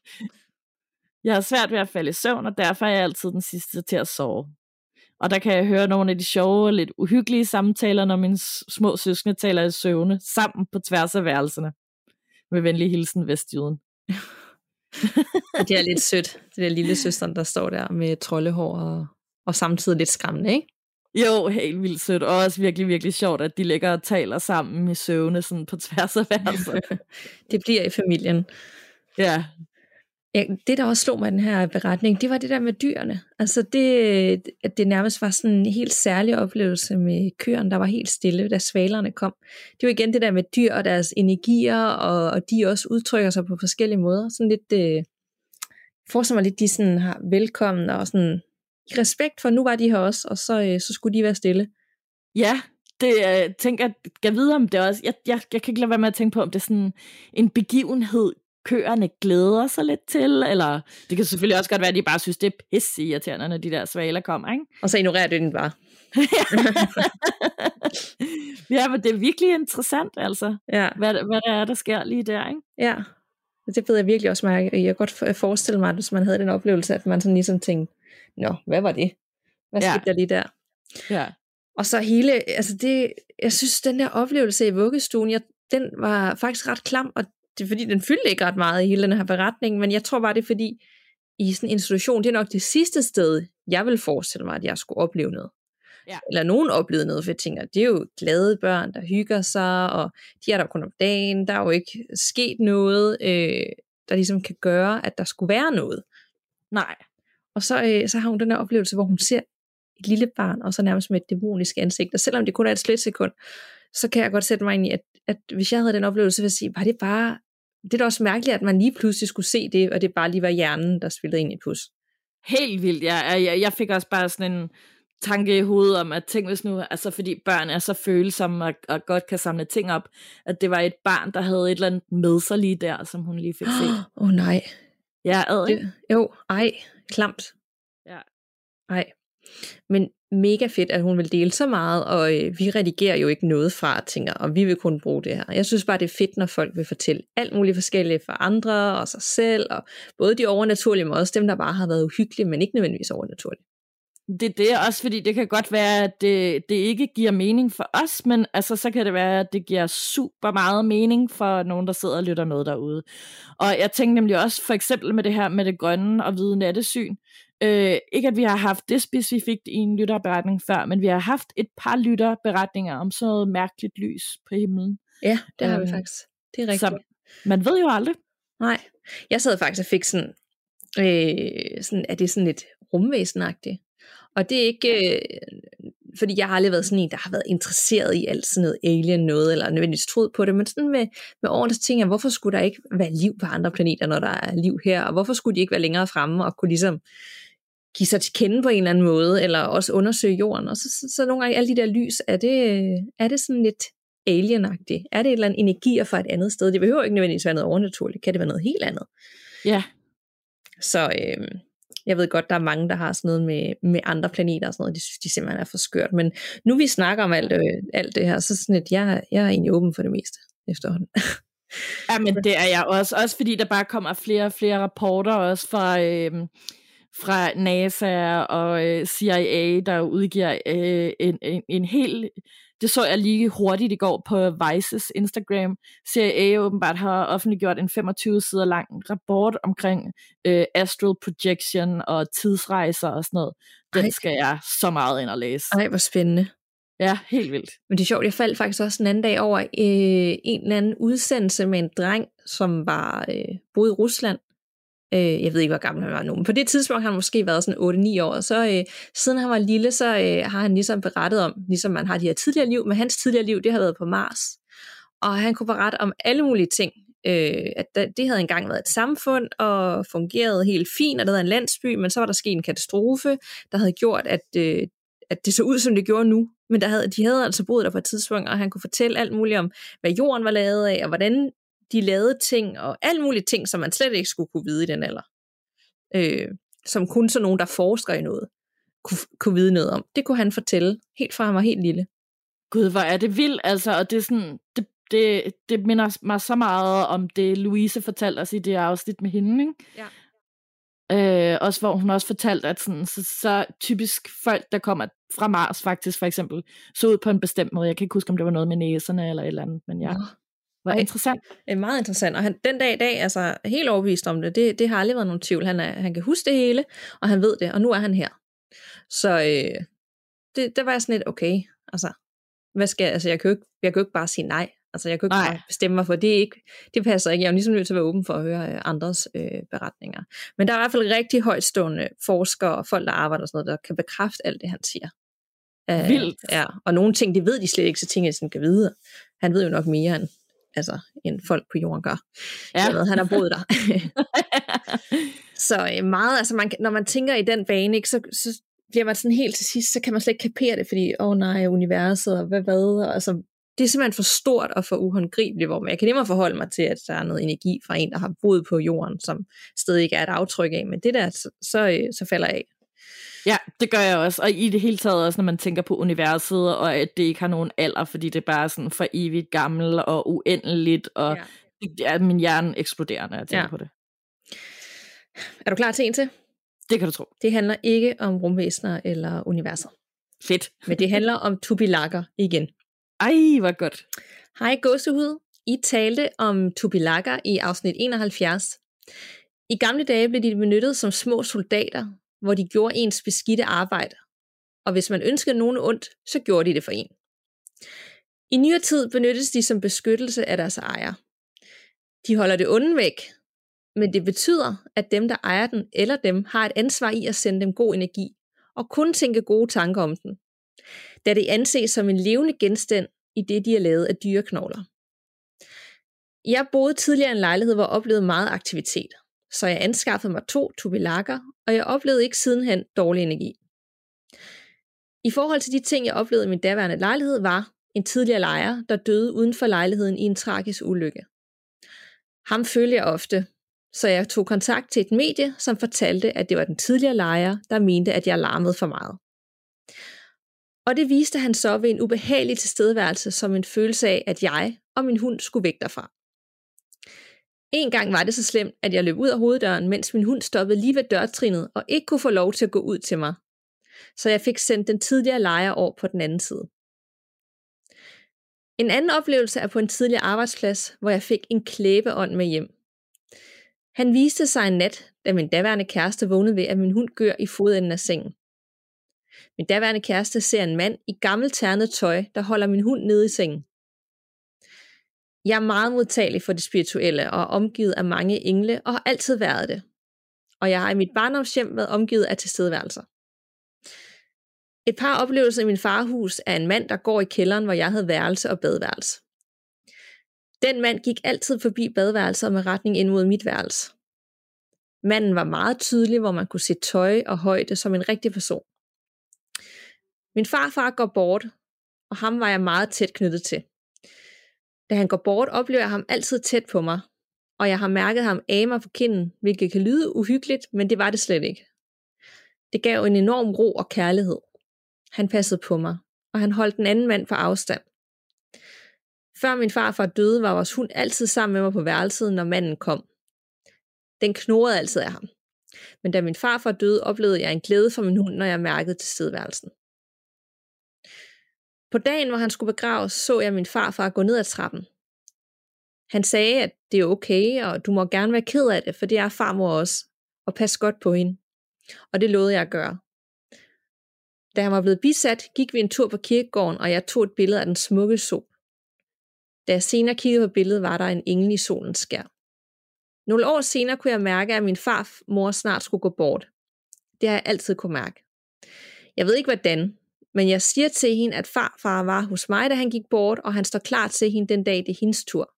jeg har svært ved at falde i søvn, og derfor er jeg altid den sidste til at sove. Og der kan jeg høre nogle af de sjove og lidt uhyggelige samtaler, når mine små søskende taler i søvne, sammen på tværs af værelserne. Med venlig hilsen, Vestjyden. det er lidt sødt, det der lille søster, der står der med troldehår og, og samtidig lidt skræmmende, ikke? Jo, helt vildt sødt, og også virkelig, virkelig sjovt, at de ligger og taler sammen i søvne sådan på tværs af værelser. det bliver i familien. Ja. ja. Det, der også slog mig den her beretning, det var det der med dyrene. Altså det, at det nærmest var sådan en helt særlig oplevelse med køerne, der var helt stille, da svalerne kom. Det var igen det der med dyr og deres energier, og, og de også udtrykker sig på forskellige måder. Sådan lidt, øh, forestiller mig lidt, de sådan har velkommen og sådan i respekt for, nu var de her også, og så, øh, så skulle de være stille. Ja, det jeg tænker jeg, vide om det også, jeg, jeg, jeg kan ikke lade være med at tænke på, om det er sådan en begivenhed køerne glæder sig lidt til, eller det kan selvfølgelig også godt være, at de bare synes, det er pisse irriterende, når de der svaler kommer, ikke? Og så ignorerer du den bare. ja, men det er virkelig interessant, altså, Ja, hvad, hvad der er, der sker lige der, ikke? ja. Det ved jeg virkelig også mærke. Jeg kan godt for- forestille mig, at hvis man havde den oplevelse, at man sådan ligesom tænkte, Nå, hvad var det? Hvad Ja. skete der lige der? Ja. Og så hele, altså det, jeg synes, den der oplevelse i vuggestuen, jeg, den var faktisk ret klam, og det er fordi, den fyldte ikke ret meget i hele den her beretning, men jeg tror bare, det er fordi, i sådan en institution, det er nok det sidste sted, jeg vil forestille mig, at jeg skulle opleve noget. Ja. Eller nogen oplevede noget, for jeg tænker, det er jo glade børn, der hygger sig, og de er der kun om dagen, der er jo ikke sket noget, øh, der ligesom kan gøre, at der skulle være noget. Nej. Og så, øh, så har hun den her oplevelse, hvor hun ser et lille barn, og så nærmest med et dæmonisk ansigt. Og selvom det kun er et splitsekund, så kan jeg godt sætte mig ind i, at, at hvis jeg havde den oplevelse, vil jeg sige, var det bare... Det er da også mærkeligt, at man lige pludselig skulle se det, og det bare lige var hjernen, der spillede ind i pus. Helt vildt, ja. Jeg, jeg fik også bare sådan en tanke i hovedet om, at tænk hvis nu, altså fordi børn er så følsomme og, og godt kan samle ting op, at det var et barn, der havde et eller andet med sig lige der, som hun lige fik set. Åh oh, nej. Ja, ad, ikke? Det, jo, ej, klamt. Ja. Ej. Men mega fedt, at hun vil dele så meget, og øh, vi redigerer jo ikke noget fra, tænker, og vi vil kun bruge det her. Jeg synes bare, det er fedt, når folk vil fortælle alt muligt forskelligt for andre og sig selv, og både de overnaturlige, men også dem, der bare har været uhyggelige, men ikke nødvendigvis overnaturlige. Det er det også, fordi det kan godt være, at det, det ikke giver mening for os, men altså, så kan det være, at det giver super meget mening for nogen, der sidder og lytter med derude. Og jeg tænkte nemlig også for eksempel med det her med det grønne og hvide nattesyn. Øh, ikke at vi har haft det specifikt i en lytterberetning før, men vi har haft et par lytterberetninger om sådan noget mærkeligt lys på himlen. Ja, det har vi Øhm, faktisk. Det er rigtigt. Så man ved jo aldrig. Nej, jeg sad faktisk og fik sådan, øh, sådan er det sådan lidt rumvæsenagtigt. Og det er ikke, øh, fordi jeg har aldrig været sådan en, der har været interesseret i alt sådan noget alien noget, eller nødvendigvis troet på det, men sådan med, med årene, så tænker jeg, hvorfor skulle der ikke være liv på andre planeter, når der er liv her, og hvorfor skulle de ikke være længere fremme og kunne ligesom give sig til kende på en eller anden måde, eller også undersøge jorden. Og så, så, så nogle gange, alle de der lys, er det, er det sådan lidt alienagtigt? Er det et eller andet energier fra et andet sted? Det behøver ikke nødvendigvis være noget overnaturligt. Kan det være noget helt andet? Ja, Så øh, jeg ved godt, der er mange, der har sådan noget med, med andre planeter og sådan noget. De synes, de simpelthen er for skørt. Men nu vi snakker om alt, øh, alt det her, så sådan et, jeg, jeg er egentlig åben for det meste efterhånden. Ja, men det er jeg også. Også fordi der bare kommer flere og flere rapporter også fra, øh, fra NASA og øh, CIA, der udgiver øh, en, en, en hel... Det så jeg lige hurtigt i går på Vices Instagram. CIA åbenbart har offentliggjort en 25 sider lang rapport omkring øh, astral projection og tidsrejser og sådan noget. Den Ej. skal jeg så meget ind og læse. Ej, hvor spændende. Ja, helt vildt. Men det er sjovt, jeg faldt faktisk også en anden dag over øh, en eller anden udsendelse med en dreng, som var øh, boede i Rusland. Øh, jeg ved ikke, hvor gammel han var nu, men på det tidspunkt har han måske været sådan 8-9 år. Så øh, siden han var lille, så øh, har han ligesom berettet om, ligesom man har de her tidligere liv, men hans tidligere liv, det har været på Mars. Og han kunne berette om alle mulige ting. Øh, at det havde engang været et samfund og fungerede helt fint, og det havde en landsby, men så var der sket en katastrofe, der havde gjort, at, øh, at det så ud, som det gjorde nu. Men der havde, de havde altså boet der på et tidspunkt, og han kunne fortælle alt muligt om, hvad jorden var lavet af, og hvordan de lavede ting, og alt muligt ting, som man slet ikke skulle kunne vide i den alder. Øh, som kun så nogen, der forsker i noget, kunne, kunne vide noget om. Det kunne han fortælle, helt fra han var helt lille. Gud, hvor er det vildt, altså, og det er sådan, det, det, det minder mig så meget om det, Louise fortalte os i det afsnit med hende, ikke? Ja. Øh, også hvor hun også fortalte, at sådan, så, så typisk folk, der kommer fra Mars faktisk, for eksempel, så ud på en bestemt måde. Jeg kan ikke huske, om det var noget med næserne eller et eller andet, men ja, Var Ej. interessant. Er meget interessant, og han, den dag i dag, altså helt overbevist om det, det, det har aldrig været nogen tvivl. Han, er, han kan huske det hele, og han ved det, og nu er han her. Så øh, det, det var jeg sådan lidt, okay, altså, hvad skal altså jeg kan jo ikke, jeg kan jo ikke bare sige nej. Altså jeg kan jo ikke Nej. bare bestemme mig for, det, ikke, det passer ikke. Jeg er jo ligesom nødt til at være åben for at høre øh, andres øh, beretninger. Men der er i hvert fald rigtig højtstående forskere og folk, der arbejder og sådan noget, der kan bekræfte alt det, han siger. Øh, Vildt. Ja, og nogle ting, det ved de slet ikke, så ting, jeg sådan kan vide. Han ved jo nok mere, end, altså, end folk på jorden gør. Ja. Jeg ved, han har boet der. så øh, meget, altså man, når man tænker i den bane, ikke, så, så bliver man sådan helt til sidst, så kan man slet ikke kapere det, fordi, åh oh, nej, universet, og hvad hvad, og altså, det er simpelthen for stort og for uhåndgribeligt, hvor jeg kan nemmere forholde mig til, at der er noget energi fra en, der har boet på jorden, som stadig ikke er et aftryk af, men det der, så, så, øh, så falder jeg af. Ja, det gør jeg også. Og i det hele taget også, når man tænker på universet, og at det ikke har nogen alder, fordi det er bare sådan for evigt gammel og uendeligt, og ja. er min hjerne eksploderer, når jeg tænker ja. på det. Er du klar til en til? Det kan du tro. Det handler ikke om rumvæsener eller universer. Fedt. Men det handler om tubilakker igen. Ej, hvor godt. Hej gåsehud. I talte om tubilakker i afsnit 71. I gamle dage blev de benyttet som små soldater, hvor de gjorde ens beskidte arbejde. Og hvis man ønskede nogen ondt, så gjorde de det for en. I nyere tid benyttes de som beskyttelse af deres ejer. De holder det onde væk, men det betyder, at dem, der ejer den eller dem, har et ansvar i at sende dem god energi, og kun tænke gode tanker om den. Da det anses som en levende genstand i det, de er lavet af dyreknogler. Jeg boede tidligere i en lejlighed, hvor jeg oplevede meget aktivitet, så jeg anskaffede mig to tubilakker, og jeg oplevede ikke sidenhen dårlig energi. I forhold til de ting, jeg oplevede i min daværende lejlighed, var en tidligere lejer, der døde uden for lejligheden i en tragisk ulykke. Ham følte jeg ofte, så jeg tog kontakt til et medie, som fortalte, at det var den tidligere lejer, der mente, at jeg larmede for meget. Og det viste han så ved en ubehagelig tilstedeværelse som en følelse af, at jeg og min hund skulle væk derfra. En gang var det så slemt, at jeg løb ud af hoveddøren, mens min hund stoppede lige ved dørtrinet og ikke kunne få lov til at gå ud til mig. Så jeg fik sendt den tidligere lejer over på den anden side. En anden oplevelse er på en tidligere arbejdsplads, hvor jeg fik en klæbeånd med hjem. Han viste sig en nat, da min daværende kæreste vågnede ved, at min hund gør i fodenden af sengen. Min daværende kæreste ser en mand i gammelt ternet tøj, der holder min hund nede i sengen. Jeg er meget modtagelig for det spirituelle og er omgivet af mange engle og har altid været det. Og jeg har i mit barndomshjem været omgivet af tilstedeværelser. Et par oplevelser i min farhus er en mand, der går i kælderen, hvor jeg havde værelse og badeværelse. Den mand gik altid forbi badeværelset med retning ind mod mit værelse. Manden var meget tydelig, hvor man kunne se tøj og højde som en rigtig person. Min farfar går bort, og ham var jeg meget tæt knyttet til. Da han går bort, oplever jeg ham altid tæt på mig, og jeg har mærket ham af mig på kinden, hvilket kan lyde uhyggeligt, men det var det slet ikke. Det gav en enorm ro og kærlighed. Han passede på mig, og han holdt den anden mand på afstand. Før min farfar døde, var vores hund altid sammen med mig på værelset, når manden kom. Den knurrede altid af ham. Men da min farfar døde, oplevede jeg en glæde for min hund, når jeg mærkede til stedværelsen. På dagen, hvor han skulle begraves, så jeg min farfar gå ned ad trappen. Han sagde, at det er okay, og du må gerne være ked af det, for det er farmor også, og pas godt på hende. Og det lovede jeg at gøre. Da han var blevet bisat, gik vi en tur på kirkegården, og jeg tog et billede af den smukke sol. Da jeg senere kiggede på billedet, var der en engel i solens skær. Nogle år senere kunne jeg mærke, at min farmor snart skulle gå bort. Det har jeg altid kunne mærke. Jeg ved ikke hvordan, men jeg siger til hende, at farfar var hos mig, da han gik bort, og han står klar til hende den dag, det er hendes tur.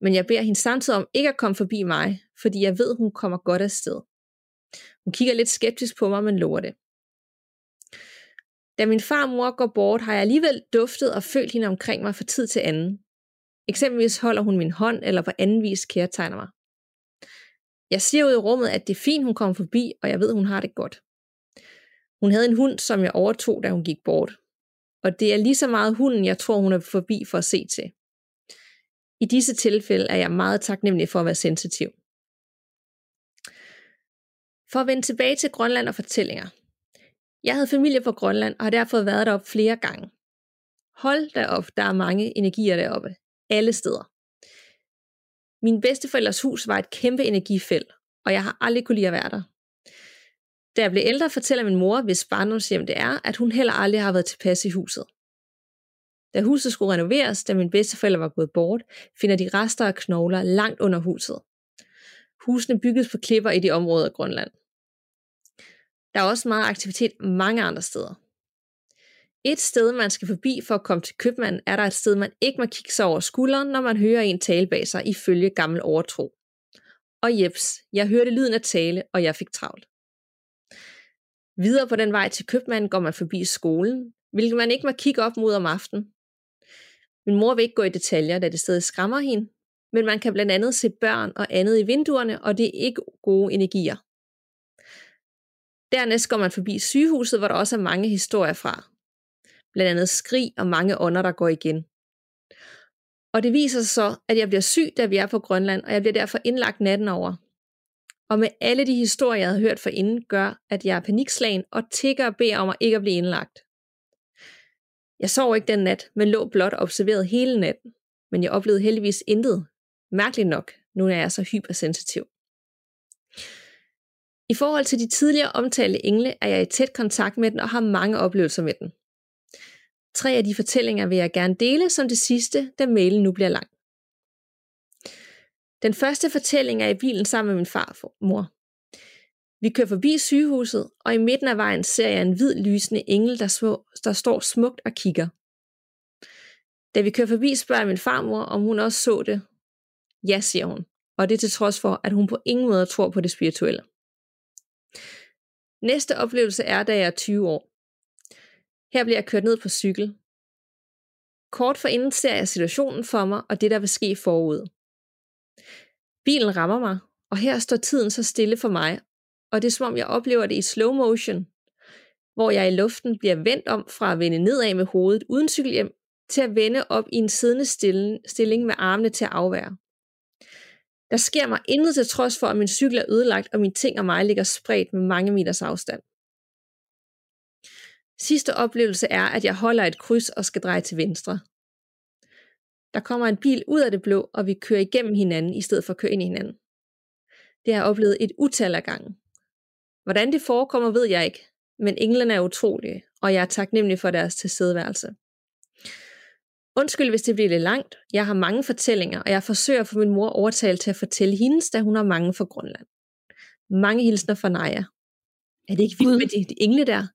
Men jeg beder hende samtidig om ikke at komme forbi mig, fordi jeg ved, hun kommer godt afsted. Hun kigger lidt skeptisk på mig, men lover det. Da min farmor går bort, har jeg alligevel duftet og følt hende omkring mig fra tid til anden. Eksempelvis holder hun min hånd, eller på anden vis kærtegner mig. Jeg siger ud i rummet, at det er fint, hun kommer forbi, og jeg ved, hun har det godt. Hun havde en hund, som jeg overtog, da hun gik bort. Og det er lige så meget hunden, jeg tror, hun er forbi for at se til. I disse tilfælde er jeg meget taknemmelig for at være sensitiv. For at vende tilbage til Grønland og fortællinger. Jeg havde familie på Grønland og har derfor været deroppe flere gange. Hold da op, der er mange energier deroppe. Alle steder. Min bedsteforældres hus var et kæmpe energifelt, og jeg har aldrig kunne lide at være der. Da jeg blev ældre, fortæller min mor, hvis barndomshjem det er, at hun heller aldrig har været tilpas i huset. Da huset skulle renoveres, da min bedsteforældre var gået bort, finder de rester af knogler langt under huset. Husene bygges på klipper i de områder af Grønland. Der er også meget aktivitet mange andre steder. Et sted, man skal forbi for at komme til købmanden, er der et sted, man ikke må kigge sig over skulderen, når man hører en tale bag sig ifølge gammel overtro. Og jeps, jeg hørte lyden af tale, og jeg fik travlt. Videre på den vej til købmanden går man forbi skolen, hvilket man ikke må kigge op mod om aftenen. Min mor vil ikke gå i detaljer, da det stadig skræmmer hende, men man kan blandt andet se børn og andet i vinduerne, og det er ikke gode energier. Dernæst går man forbi sygehuset, hvor der også er mange historier fra. Blandt andet skrig og mange ånder, der går igen. Og det viser sig så, at jeg bliver syg, da vi er på Grønland, og jeg bliver derfor indlagt natten over. Og med alle de historier, jeg havde hørt for inden, gør, at jeg er panikslagen og tigger og beder om at ikke at blive indlagt. Jeg sov ikke den nat, men lå blot observeret hele natten. Men jeg oplevede heldigvis intet. Mærkeligt nok, nu er jeg så hypersensitiv. I forhold til de tidligere omtalte engle er jeg i tæt kontakt med den og har mange oplevelser med den. Tre af de fortællinger vil jeg gerne dele som det sidste, da mailen nu bliver lang. Den første fortælling er i bilen sammen med min far og mor. Vi kører forbi sygehuset, og i midten af vejen ser jeg en hvid lysende engel, der, små, der står smukt og kigger. Da vi kører forbi, spørger min farmor, om hun også så det. Ja, siger hun, og det er til trods for, at hun på ingen måde tror på det spirituelle. Næste oplevelse er, da jeg er 20 år. Her bliver jeg kørt ned på cykel. Kort forinden ser jeg situationen for mig, og det, der vil ske forud. Bilen rammer mig, og her står tiden så stille for mig, og det er som om jeg oplever det i slow motion, hvor jeg i luften bliver vendt om fra at vende nedad med hovedet uden cykelhjem, til at vende op i en siddende stilling med armene til at afvære. Der sker mig intet til trods for, at min cykel er ødelagt, og mine ting og mig ligger spredt med mange meters afstand. Sidste oplevelse er, at jeg holder et kryds og skal dreje til venstre. Der kommer en bil ud af det blå, og vi kører igennem hinanden, i stedet for at køre ind i hinanden. Det har jeg oplevet et utal af gange. Hvordan det forekommer, ved jeg ikke, men englene er utrolige, og jeg er taknemmelig for deres tilstedeværelse. Undskyld, hvis det bliver lidt langt. Jeg har mange fortællinger, og jeg forsøger at få min mor overtalt til at fortælle hendes, da hun har mange fra Grønland. Mange hilsner fra Naja. Er det ikke vildt med de, de engle der?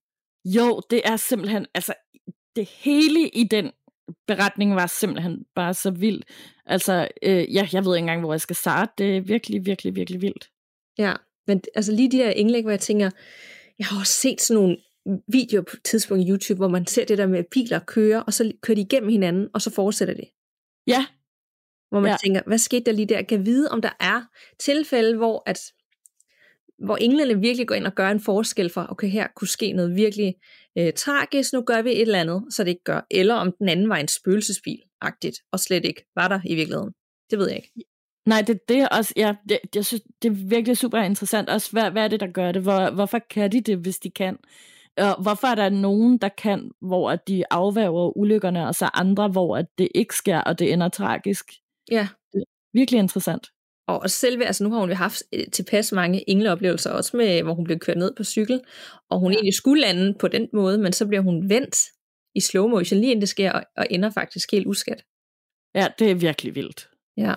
Jo, det er simpelthen, altså det hele i den beretning var simpelthen bare så vildt. Altså, øh, ja, jeg ved ikke engang, hvor jeg skal starte. Det er virkelig, virkelig, virkelig vildt. Ja, men altså lige de der indlæg, hvor jeg tænker, jeg har også set sådan nogle videoer på et tidspunkt i YouTube, hvor man ser det der med, biler kører, og så kører de igennem hinanden, og så fortsætter det. Ja. Hvor man Ja. tænker, hvad skete der lige der? Kan vide, om der er tilfælde, hvor at hvor englene virkelig går ind og gør en forskel for, okay, her kunne ske noget virkelig øh, tragisk, nu gør vi et eller andet, så det ikke gør. Eller om den anden var en spøgelsesbil-agtigt, og slet ikke var der i virkeligheden. Det ved jeg ikke. Nej, det, det er også, ja, det, jeg synes, det er virkelig super interessant. Også, hvad, hvad er det, der gør det? Hvor, hvorfor kan de det, hvis de kan? Og hvorfor er der nogen, der kan, hvor at de afværger ulykkerne, og så andre, hvor at det ikke sker, og det ender tragisk? Ja, Virkelig interessant. Og selve, altså nu har hun jo haft øh, tilpas mange engleoplevelser, også med, hvor hun blev kørt ned på cykel, og hun egentlig skulle lande på den måde, men så bliver hun vendt i slow motion, lige inden det sker, og, og ender faktisk helt uskat. Ja, det er virkelig vildt. Ja.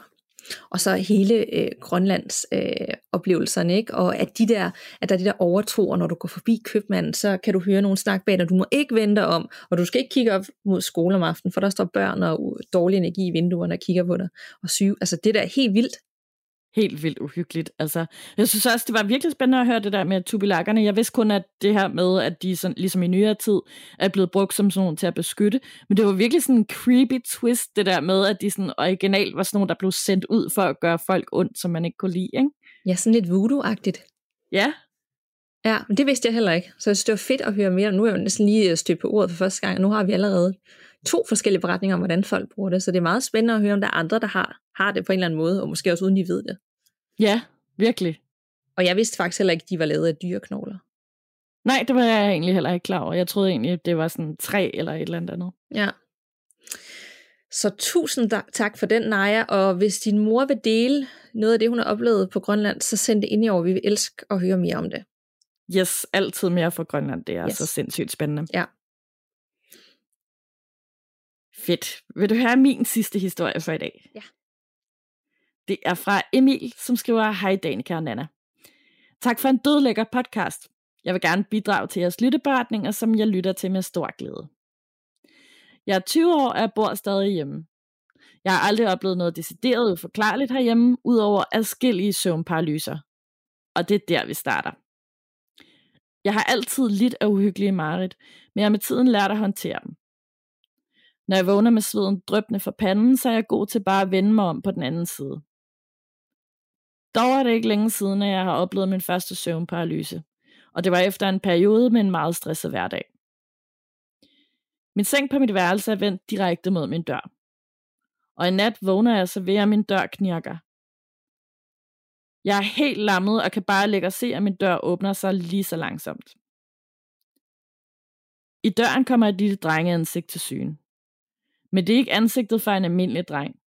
Og så hele øh, Grønlands øh, oplevelserne, ikke? Og at, de der, at der er de der overtroer, når du går forbi købmanden, så kan du høre nogen snakke bag dig, du må ikke vende dig om, og du skal ikke kigge op mod skole om aftenen, for der står børn og dårlig energi i vinduerne og kigger på dig, og syge. Altså det der er helt vildt. Helt vildt uhyggeligt. Altså, jeg synes også, det var virkelig spændende at høre det der med tubilakkerne. Jeg vidste kun, at det her med, at de sådan, ligesom i nyere tid er blevet brugt som sådan nogle til at beskytte. Men det var virkelig sådan en creepy twist, det der med, at de sådan originalt var sådan nogle, der blev sendt ud for at gøre folk ondt, som man ikke kunne lide. Ikke? Ja, sådan lidt voodoo-agtigt. Ja, Ja, men det vidste jeg heller ikke. Så jeg synes, det var fedt at høre mere. Nu er jeg næsten lige øh, stødt på ordet for første gang, og nu har vi allerede to forskellige beretninger om, hvordan folk bruger det. Så det er meget spændende at høre, om der er andre, der har, har det på en eller anden måde, og måske også uden de ved det. Ja, virkelig. Og jeg vidste faktisk heller ikke, at de var lavet af dyreknogler. Nej, det var jeg egentlig heller ikke klar over. Jeg troede egentlig, at det var sådan træ eller et eller andet. Ja. Så tusind tak for den, Naja. Og hvis din mor vil dele noget af det, hun har oplevet på Grønland, så send det ind i år. Vi vil elske at høre mere om det. Yes, altid mere fra Grønland. Det er yes. så sindssygt spændende. Ja. Fedt. Vil du høre min sidste historie for i dag? Ja. Det er fra Emil, som skriver, Hej Danika og Nana. Tak for en dødlækker podcast. Jeg vil gerne bidrage til jeres lytteberetninger, som jeg lytter til med stor glæde. Jeg er 20 år, og jeg bor stadig hjemme. Jeg har aldrig oplevet noget decideret uforklarligt herhjemme, udover adskillige søvnparalyser. Og det er der, vi starter. Jeg har altid lidt af uhyggelige mareridt, men jeg har med tiden lært at håndtere dem. Når jeg vågner med sveden drøbende for panden, så er jeg god til bare at vende mig om på den anden side. Dog er det ikke længe siden, at jeg har oplevet min første søvnparalyse, og det var efter en periode med en meget stresset hverdag. Min seng på mit værelse er vendt direkte mod min dør. Og i nat vågner jeg så ved, at min dør knirker. Jeg er helt lammet og kan bare lægge og se, at min dør åbner sig lige så langsomt. I døren kommer et lille drengeansigt til syn. Men det er ikke ansigtet for en almindelig dreng.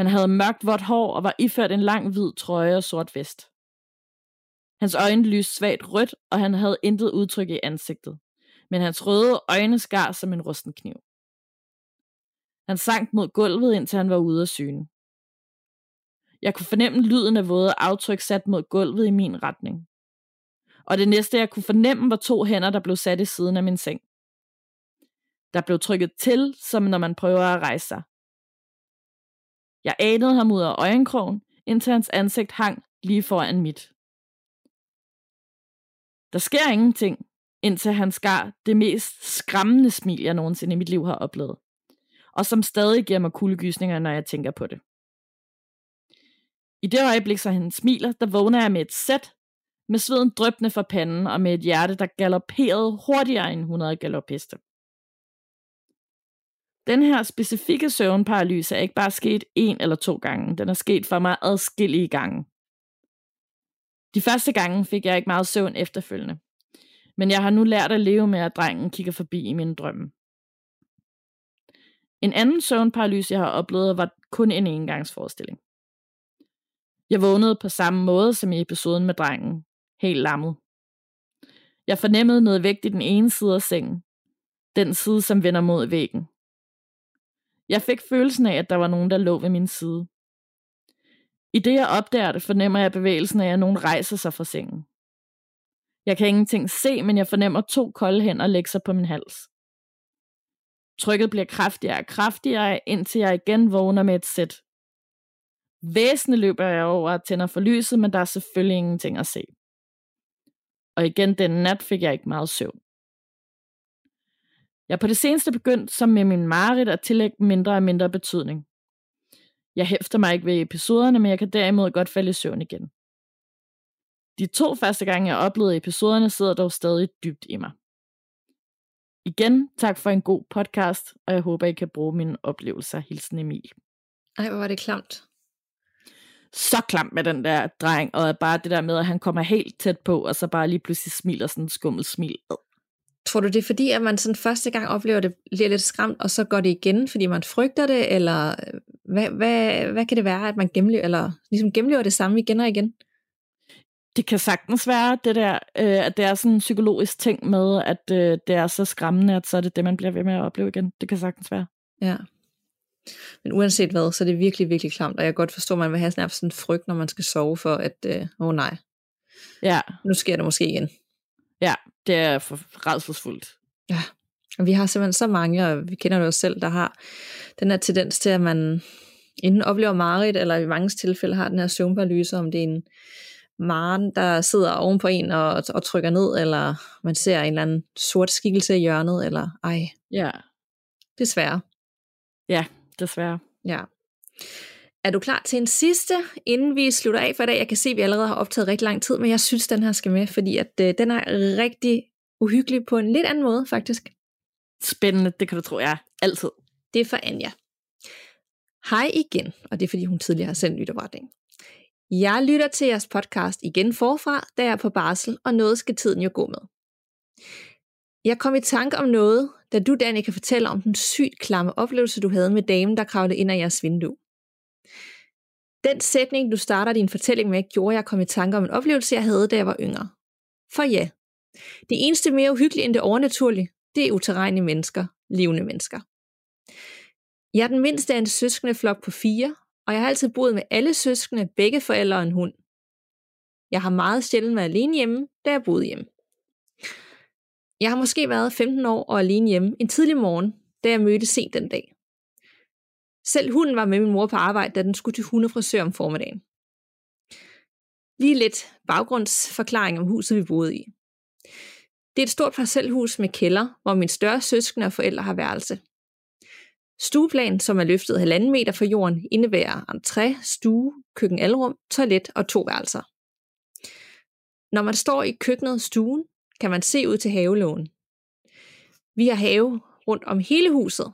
Han havde mørkt vådt hår og var iført en lang hvid trøje og sort vest. Hans øjne lyste svagt rødt, og han havde intet udtryk i ansigtet men hans røde øjne skar som en rusten kniv. Han sank mod gulvet, indtil han var ude af syne. Jeg kunne fornemme lyden af våde aftryk sat mod gulvet i min retning. Og det næste, jeg kunne fornemme, var to hænder, der blev sat i siden af min seng. Der blev trykket til, som når man prøver at rejse sig. Jeg anede ham ud af øjenkrogen, indtil hans ansigt hang lige foran mit. Der sker ingenting, indtil han skar det mest skræmmende smil, jeg nogensinde i mit liv har oplevet. Og som stadig giver mig kuldegysninger, når jeg tænker på det. I det øjeblik, så han smiler, der vågner jeg med et sæt, med sveden drøbende fra panden og med et hjerte, der galopperede hurtigere end 100 galopheste. Den her specifikke søvnparalyse er ikke bare sket en eller to gange, den er sket for mig adskillige gange. De første gange fik jeg ikke meget søvn efterfølgende. Men jeg har nu lært at leve med, at drengen kigger forbi i mine drømme. En anden søvnparalyse, jeg har oplevet, var kun en engangsforestilling. Jeg vågnede på samme måde som i episoden med drengen, helt lammet. Jeg fornemmede noget vægt i den ene side af sengen, den side, som vender mod væggen. Jeg fik følelsen af, at der var nogen, der lå ved min side. I det, jeg opdager det, fornemmer jeg bevægelsen af, at nogen rejser sig fra sengen. Jeg kan ingenting se, men jeg fornemmer to kolde hænder lægge sig på min hals. Trykket bliver kraftigere og kraftigere, indtil jeg igen vågner med et sæt. Væsende løber jeg over og tænder for lyset, men der er selvfølgelig ingenting at se. Og igen den nat fik jeg ikke meget søvn. Jeg er på det seneste begyndt, som med min marit, at tillægge mindre og mindre betydning. Jeg hæfter mig ikke ved episoderne, men jeg kan derimod godt falde i søvn igen. De to første gange, jeg oplevede episoderne, sidder dog stadig dybt i mig. Igen, tak for en god podcast, og jeg håber, I kan bruge mine oplevelser. Hilsen Emil. Ej, hvor var det klamt. Så klamt med den der dreng, og bare det der med, at han kommer helt tæt på, og så bare lige pludselig smiler sådan en skummel smil. Tror du, det er fordi, at man sådan første gang oplever det, bliver lidt skræmt, og så går det igen, fordi man frygter det, eller øh, hvad, hvad, hvad kan det være, at man gennemlever, eller ligesom gennemlever det samme igen og igen? det kan sagtens være det der, øh, at det er sådan en psykologisk ting med, at øh, det er så skræmmende, at så er det det, man bliver ved med at opleve igen. Det kan sagtens være. Ja. Men uanset hvad, så er det virkelig, virkelig klamt, og jeg kan godt forstå, at man vil have sådan en frygt, når man skal sove for, at øh, åh oh, nej, ja. nu sker det måske igen. Ja, det er for rædselsfuldt. Ja, og vi har simpelthen så mange, og vi kender det også selv, der har den her tendens til, at man enten oplever mareridt, eller i mange tilfælde har den her søvnparalyse, om det er en Maren, der sidder oven på en og, og trykker ned, eller man ser en eller anden sort skikkelse i hjørnet, eller ej. Ja. Desværre. Ja, desværre. Ja. Er du klar til en sidste, inden vi slutter af for i dag? Jeg kan se, at vi allerede har optaget rigtig lang tid, men jeg synes, den her skal med, fordi at, øh, den er rigtig uhyggelig på en lidt anden måde, faktisk. Spændende, det kan du tro, ja. Altid. Det er for Anja. Hej igen, og det er fordi, hun tidligere har sendt lytopretning. Jeg lytter til jeres podcast igen forfra, da jeg er på barsel, og noget skal tiden jo gå med. Jeg kom i tanke om noget, da du, Danny, kan fortælle om den sygt klamme oplevelse, du havde med damen, der kravlede ind ad jeres vindue. Den sætning, du starter din fortælling med, gjorde jeg kom i tanke om en oplevelse, jeg havde, da jeg var yngre. For ja, det eneste mere uhyggelige end det overnaturlige, det er uterrenlige mennesker, levende mennesker. Jeg er den mindste af en søskende flok på fire, og jeg har altid boet med alle søskende, begge forældre og en hund. Jeg har meget sjældent været alene hjemme, da jeg boede hjemme. Jeg har måske været 15 år og alene hjemme en tidlig morgen, da jeg mødte sent den dag. Selv hunden var med min mor på arbejde, da den skulle til hundefrisør om formiddagen. Lige lidt baggrundsforklaring om huset, vi boede i. Det er et stort parcelhus med kælder, hvor min større søskende og forældre har værelse. Stueplan, som er løftet halvanden meter fra jorden, indebærer entré, stue, køkken, alrum, toilet og to værelser. Når man står i køkkenet stuen, kan man se ud til havelågen. Vi har have rundt om hele huset,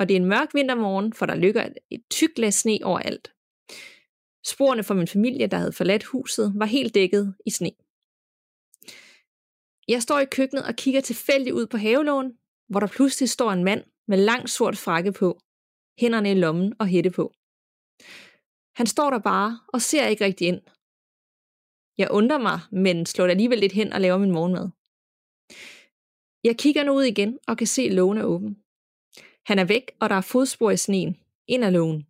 og det er en mørk vintermorgen, for der ligger et tykt lag sne overalt. Sporene fra min familie, der havde forladt huset, var helt dækket i sne. Jeg står i køkkenet og kigger tilfældigt ud på havelågen, hvor der pludselig står en mand med lang sort frakke på, hænderne i lommen og hætte på. Han står der bare og ser ikke rigtig ind. Jeg undrer mig, men slår alligevel lidt hen og laver min morgenmad. Jeg kigger nu ud igen og kan se lågen er åben. Han er væk, og der er fodspor i sneen. Ind ad lågen.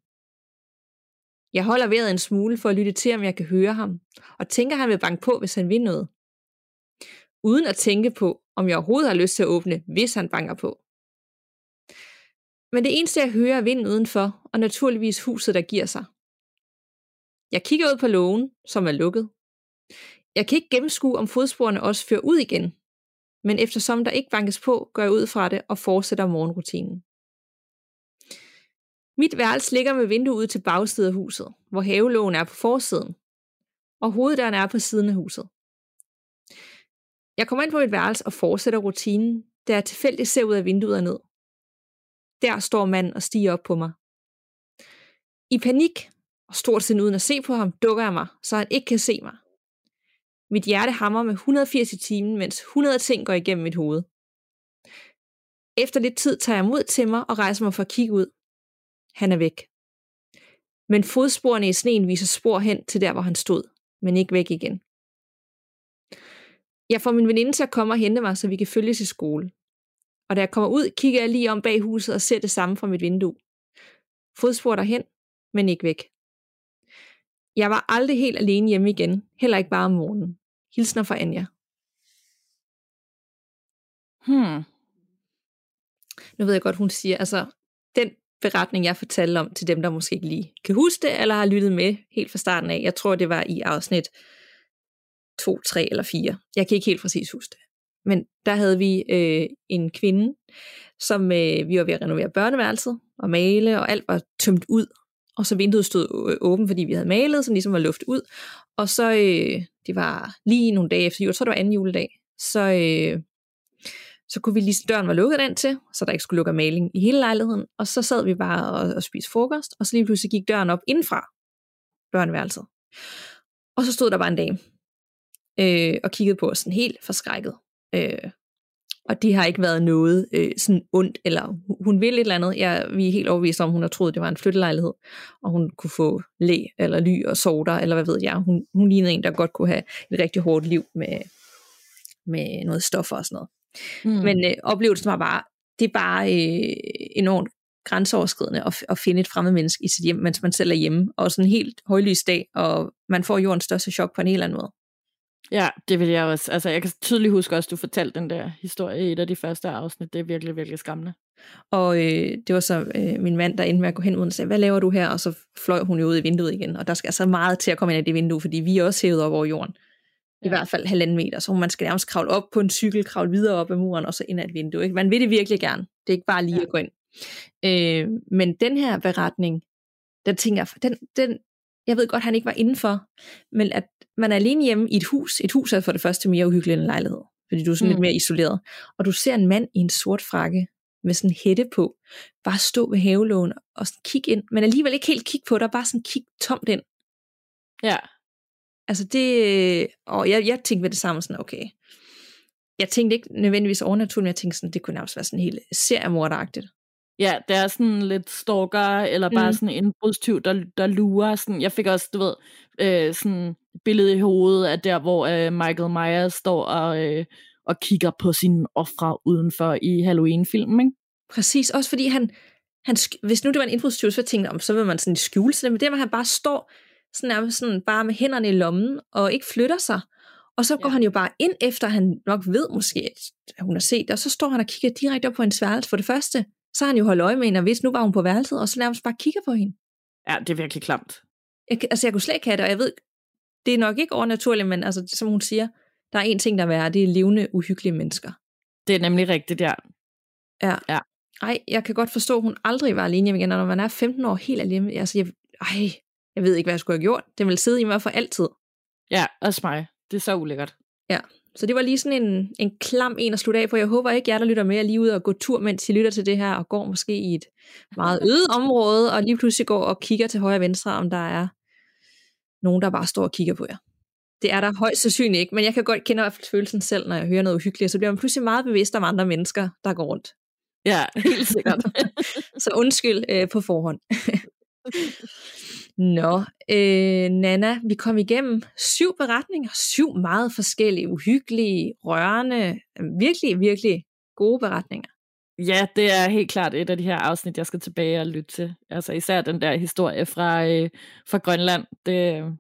Jeg holder vejret en smule for at lytte til, om jeg kan høre ham, og tænker, han vil banke på, hvis han vil noget. Uden at tænke på, om jeg overhovedet har lyst til at åbne, hvis han banker på. Men det eneste, jeg hører, er vinden udenfor, og naturligvis huset, der giver sig. Jeg kigger ud på lågen, som er lukket. Jeg kan ikke gennemskue, om fodsporene også fører ud igen, men eftersom der ikke bankes på, går jeg ud fra det og fortsætter morgenrutinen. Mit værelse ligger med vinduet ud til bagsiden af huset, hvor havelågen er på forsiden, og hoveddøren er på siden af huset. Jeg kommer ind på mit værelse og fortsætter rutinen, da jeg tilfældigt ser ud af vinduet og ned. Der står manden og stiger op på mig. I panik, og stort set uden at se på ham, dukker jeg mig, så han ikke kan se mig. Mit hjerte hammer med 180 i timen, mens 100 ting går igennem mit hoved. Efter lidt tid tager jeg mod til mig og rejser mig for at kigge ud. Han er væk. Men fodsporene i sneen viser spor hen til der, hvor han stod, men ikke væk igen. Jeg får min veninde til at komme og hente mig, så vi kan følges i skole. Og da jeg kommer ud, kigger jeg lige om bag huset og ser det samme fra mit vindue. Fodspor derhen, men ikke væk. Jeg var aldrig helt alene hjemme igen, heller ikke bare om morgenen. Hilsner fra Anja. Hmm. Nu ved jeg godt, hun siger, altså, den beretning, jeg fortalte om til dem, der måske ikke lige kan huske det, eller har lyttet med helt fra starten af, jeg tror, det var i afsnit 2, 3 eller 4. Jeg kan ikke helt præcis huske det. Men der havde vi øh, en kvinde, som øh, vi var ved at renovere børneværelset og male, og alt var tømt ud. Og så vinduet stod øh, åbent, fordi vi havde malet, så ligesom var luft ud. Og så, øh, det var lige nogle dage efter jul, jeg tror det var anden juledag, så, øh, så kunne vi lige, døren var lukket ind til, så der ikke skulle lukke maling i hele lejligheden. Og så sad vi bare og, og spiste frokost, og så lige pludselig gik døren op indenfra børneværelset. Og så stod der bare en dame øh, og kiggede på os sådan helt forskrækket. Øh, og det har ikke været noget øh, sådan ondt, eller hun vil et eller andet. Jeg, vi er helt overbevist om, hun har troet, det var en flyttelejlighed, og hun kunne få læ eller ly og sorter, eller hvad ved jeg. Hun, hun lignede en, der godt kunne have et rigtig hårdt liv med, med noget stoffer og sådan noget. Mm. Men øh, oplevelsen var bare, det er bare øh, enormt grænseoverskridende at, at finde et fremmed menneske i sit hjem, mens man selv er hjemme, og sådan en helt højlys dag, og man får jordens største chok på en helt anden måde. Ja, det vil jeg også. Altså, jeg kan tydeligt huske også, at du fortalte den der historie i et af de første afsnit. Det er virkelig, virkelig skræmmende. Og øh, det var så øh, min mand, der endte med at gå hen og sagde, hvad laver du her? Og så fløj hun jo ud i vinduet igen. Og der skal altså meget til at komme ind i det vindue, fordi vi er også hævet op over jorden. I hvert fald halvanden meter. Så man skal nærmest kravle op på en cykel, kravle videre op ad muren, og så ind ad et vindue. Ikke? Man vil det virkelig gerne. Det er ikke bare lige ja. at gå ind. Øh, men den her beretning, den tænker jeg, den, den, jeg ved godt, han ikke var indenfor, men at man er alene hjemme i et hus. Et hus er for det første mere uhyggeligt end en lejlighed, fordi du er sådan mm. lidt mere isoleret. Og du ser en mand i en sort frakke med sådan en hætte på, bare stå ved havelågen og sådan kigge ind, men alligevel ikke helt kigge på dig, bare sådan kigge tomt ind. Ja. Altså det, og jeg, jeg tænkte ved det samme sådan, okay, jeg tænkte ikke nødvendigvis overnaturligt, men jeg tænkte sådan, det kunne nærmest være sådan helt seriemorderagtigt. Ja, det er sådan lidt stalker, eller bare mm. sådan en indbrudstyv, der, der lurer. Sådan, jeg fik også, du ved, øh, sådan billede i hovedet af der, hvor øh, Michael Myers står og, øh, og kigger på sine ofre udenfor i Halloween-filmen, ikke? Præcis, også fordi han, han hvis nu det var en indbrudstyv, så tænkte jeg, så vil man sådan skjule sig, men det, hvor han bare står sådan, nærmest sådan, bare med hænderne i lommen, og ikke flytter sig, og så går ja. han jo bare ind efter, han nok ved måske, at hun har set det, og så står han og kigger direkte op på en sværelse for det første, så har han jo holdt øje med hende, og hvis nu var hun på værelset, og så nærmest bare kigger på hende. Ja, det er virkelig klamt. Jeg, altså, jeg kunne slet ikke have det, og jeg ved, det er nok ikke overnaturligt, men altså, som hun siger, der er en ting, der er værre, det er levende, uhyggelige mennesker. Det er nemlig rigtigt, ja. Ja. ja. Ej, jeg kan godt forstå, at hun aldrig var alene igen, og når man er 15 år helt alene, altså, jeg, ej, jeg ved ikke, hvad jeg skulle have gjort. Det vil sidde i mig for altid. Ja, også mig. Det er så ulækkert. Ja, så det var lige sådan en, en klam en at slutte af på. Jeg håber ikke, jer der lytter med, er lige ud og gå tur, mens I lytter til det her, og går måske i et meget øde område, og lige pludselig går og kigger til højre og venstre, om der er nogen, der bare står og kigger på jer. Det er der højst sandsynligt ikke, men jeg kan godt kende følelsen selv, når jeg hører noget uhyggeligt, så bliver man pludselig meget bevidst om andre mennesker, der går rundt. Ja, helt sikkert. så undskyld øh, på forhånd. Nå, øh, Nana, vi kom igennem syv beretninger, syv meget forskellige, uhyggelige, rørende, virkelig, virkelig gode beretninger. Ja, det er helt klart et af de her afsnit, jeg skal tilbage og lytte til. Altså især den der historie fra, øh, fra Grønland, det,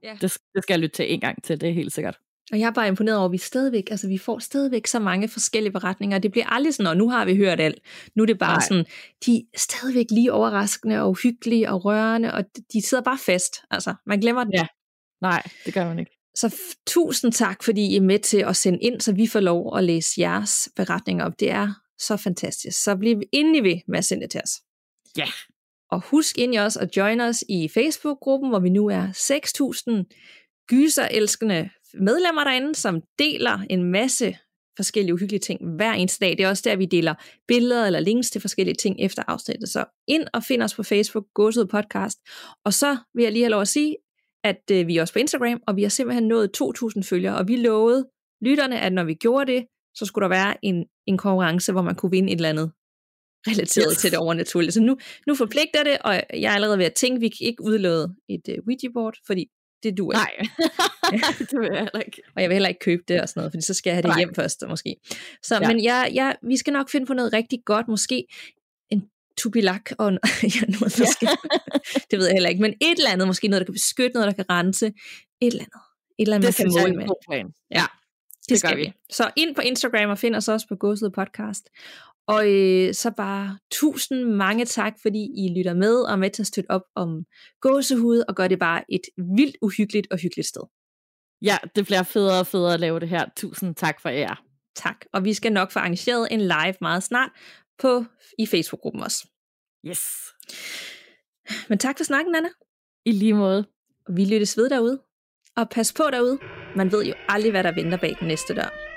ja. det, det skal jeg lytte til en gang til, det er helt sikkert. Og jeg er bare imponeret over, at vi stadigvæk, altså vi får stadigvæk så mange forskellige beretninger. Det bliver aldrig sådan, og nu har vi hørt alt. Nu er det bare Nej. sådan, de er stadigvæk lige overraskende og hyggelige og rørende, og de sidder bare fast. Altså, man glemmer det. Ja. Nej, det gør man ikke. Så tusind tak, fordi I er med til at sende ind, så vi får lov at læse jeres beretninger op. Det er så fantastisk. Så bliv endelig ved med at sende det til os. Ja. Og husk ind i os at join os i Facebook-gruppen, hvor vi nu er 6.000 gyserelskende medlemmer derinde, som deler en masse forskellige uhyggelige ting hver eneste dag. Det er også der, vi deler billeder eller links til forskellige ting efter afsnittet. Så ind og find os på Facebook, Gåsud Podcast. Og så vil jeg lige have lov at sige, at øh, vi er også på Instagram, og vi har simpelthen nået 2.000 følgere, og vi lovede lytterne, at når vi gjorde det, så skulle der være en, en konkurrence, hvor man kunne vinde et eller andet relateret til det overnaturlige. Så nu, nu forpligter det, og jeg er allerede ved at tænke, at vi ikke udlåde et uh, Ouija-board, fordi det du ikke. Nej, det vil jeg heller ikke. Og jeg vil heller ikke købe det og sådan noget, fordi så skal jeg have det Nej. hjem først, måske. Så, ja. men jeg, jeg, vi skal nok finde på noget rigtig godt, måske en tubilak og ja, noget måske. det ved jeg heller ikke, men et eller andet, måske noget, der kan beskytte, noget, der kan rense, et eller andet. Et eller andet, det man kan måle med. Ja, det, det skal vi. vi. Så ind på Instagram og find os også på Gåsede Podcast. Og øh, så bare tusind mange tak, fordi I lytter med og er med til at støtte op om gåsehud og gør det bare et vildt uhyggeligt og hyggeligt sted. Ja, det bliver federe og federe at lave det her. Tusind tak for jer. Tak. Og vi skal nok få arrangeret en live meget snart på i Facebook-gruppen også. Yes. Men tak for snakken, Anna. I lige måde. Vi lyttes ved derude. Og pas på derude. Man ved jo aldrig, hvad der venter bag den næste dør.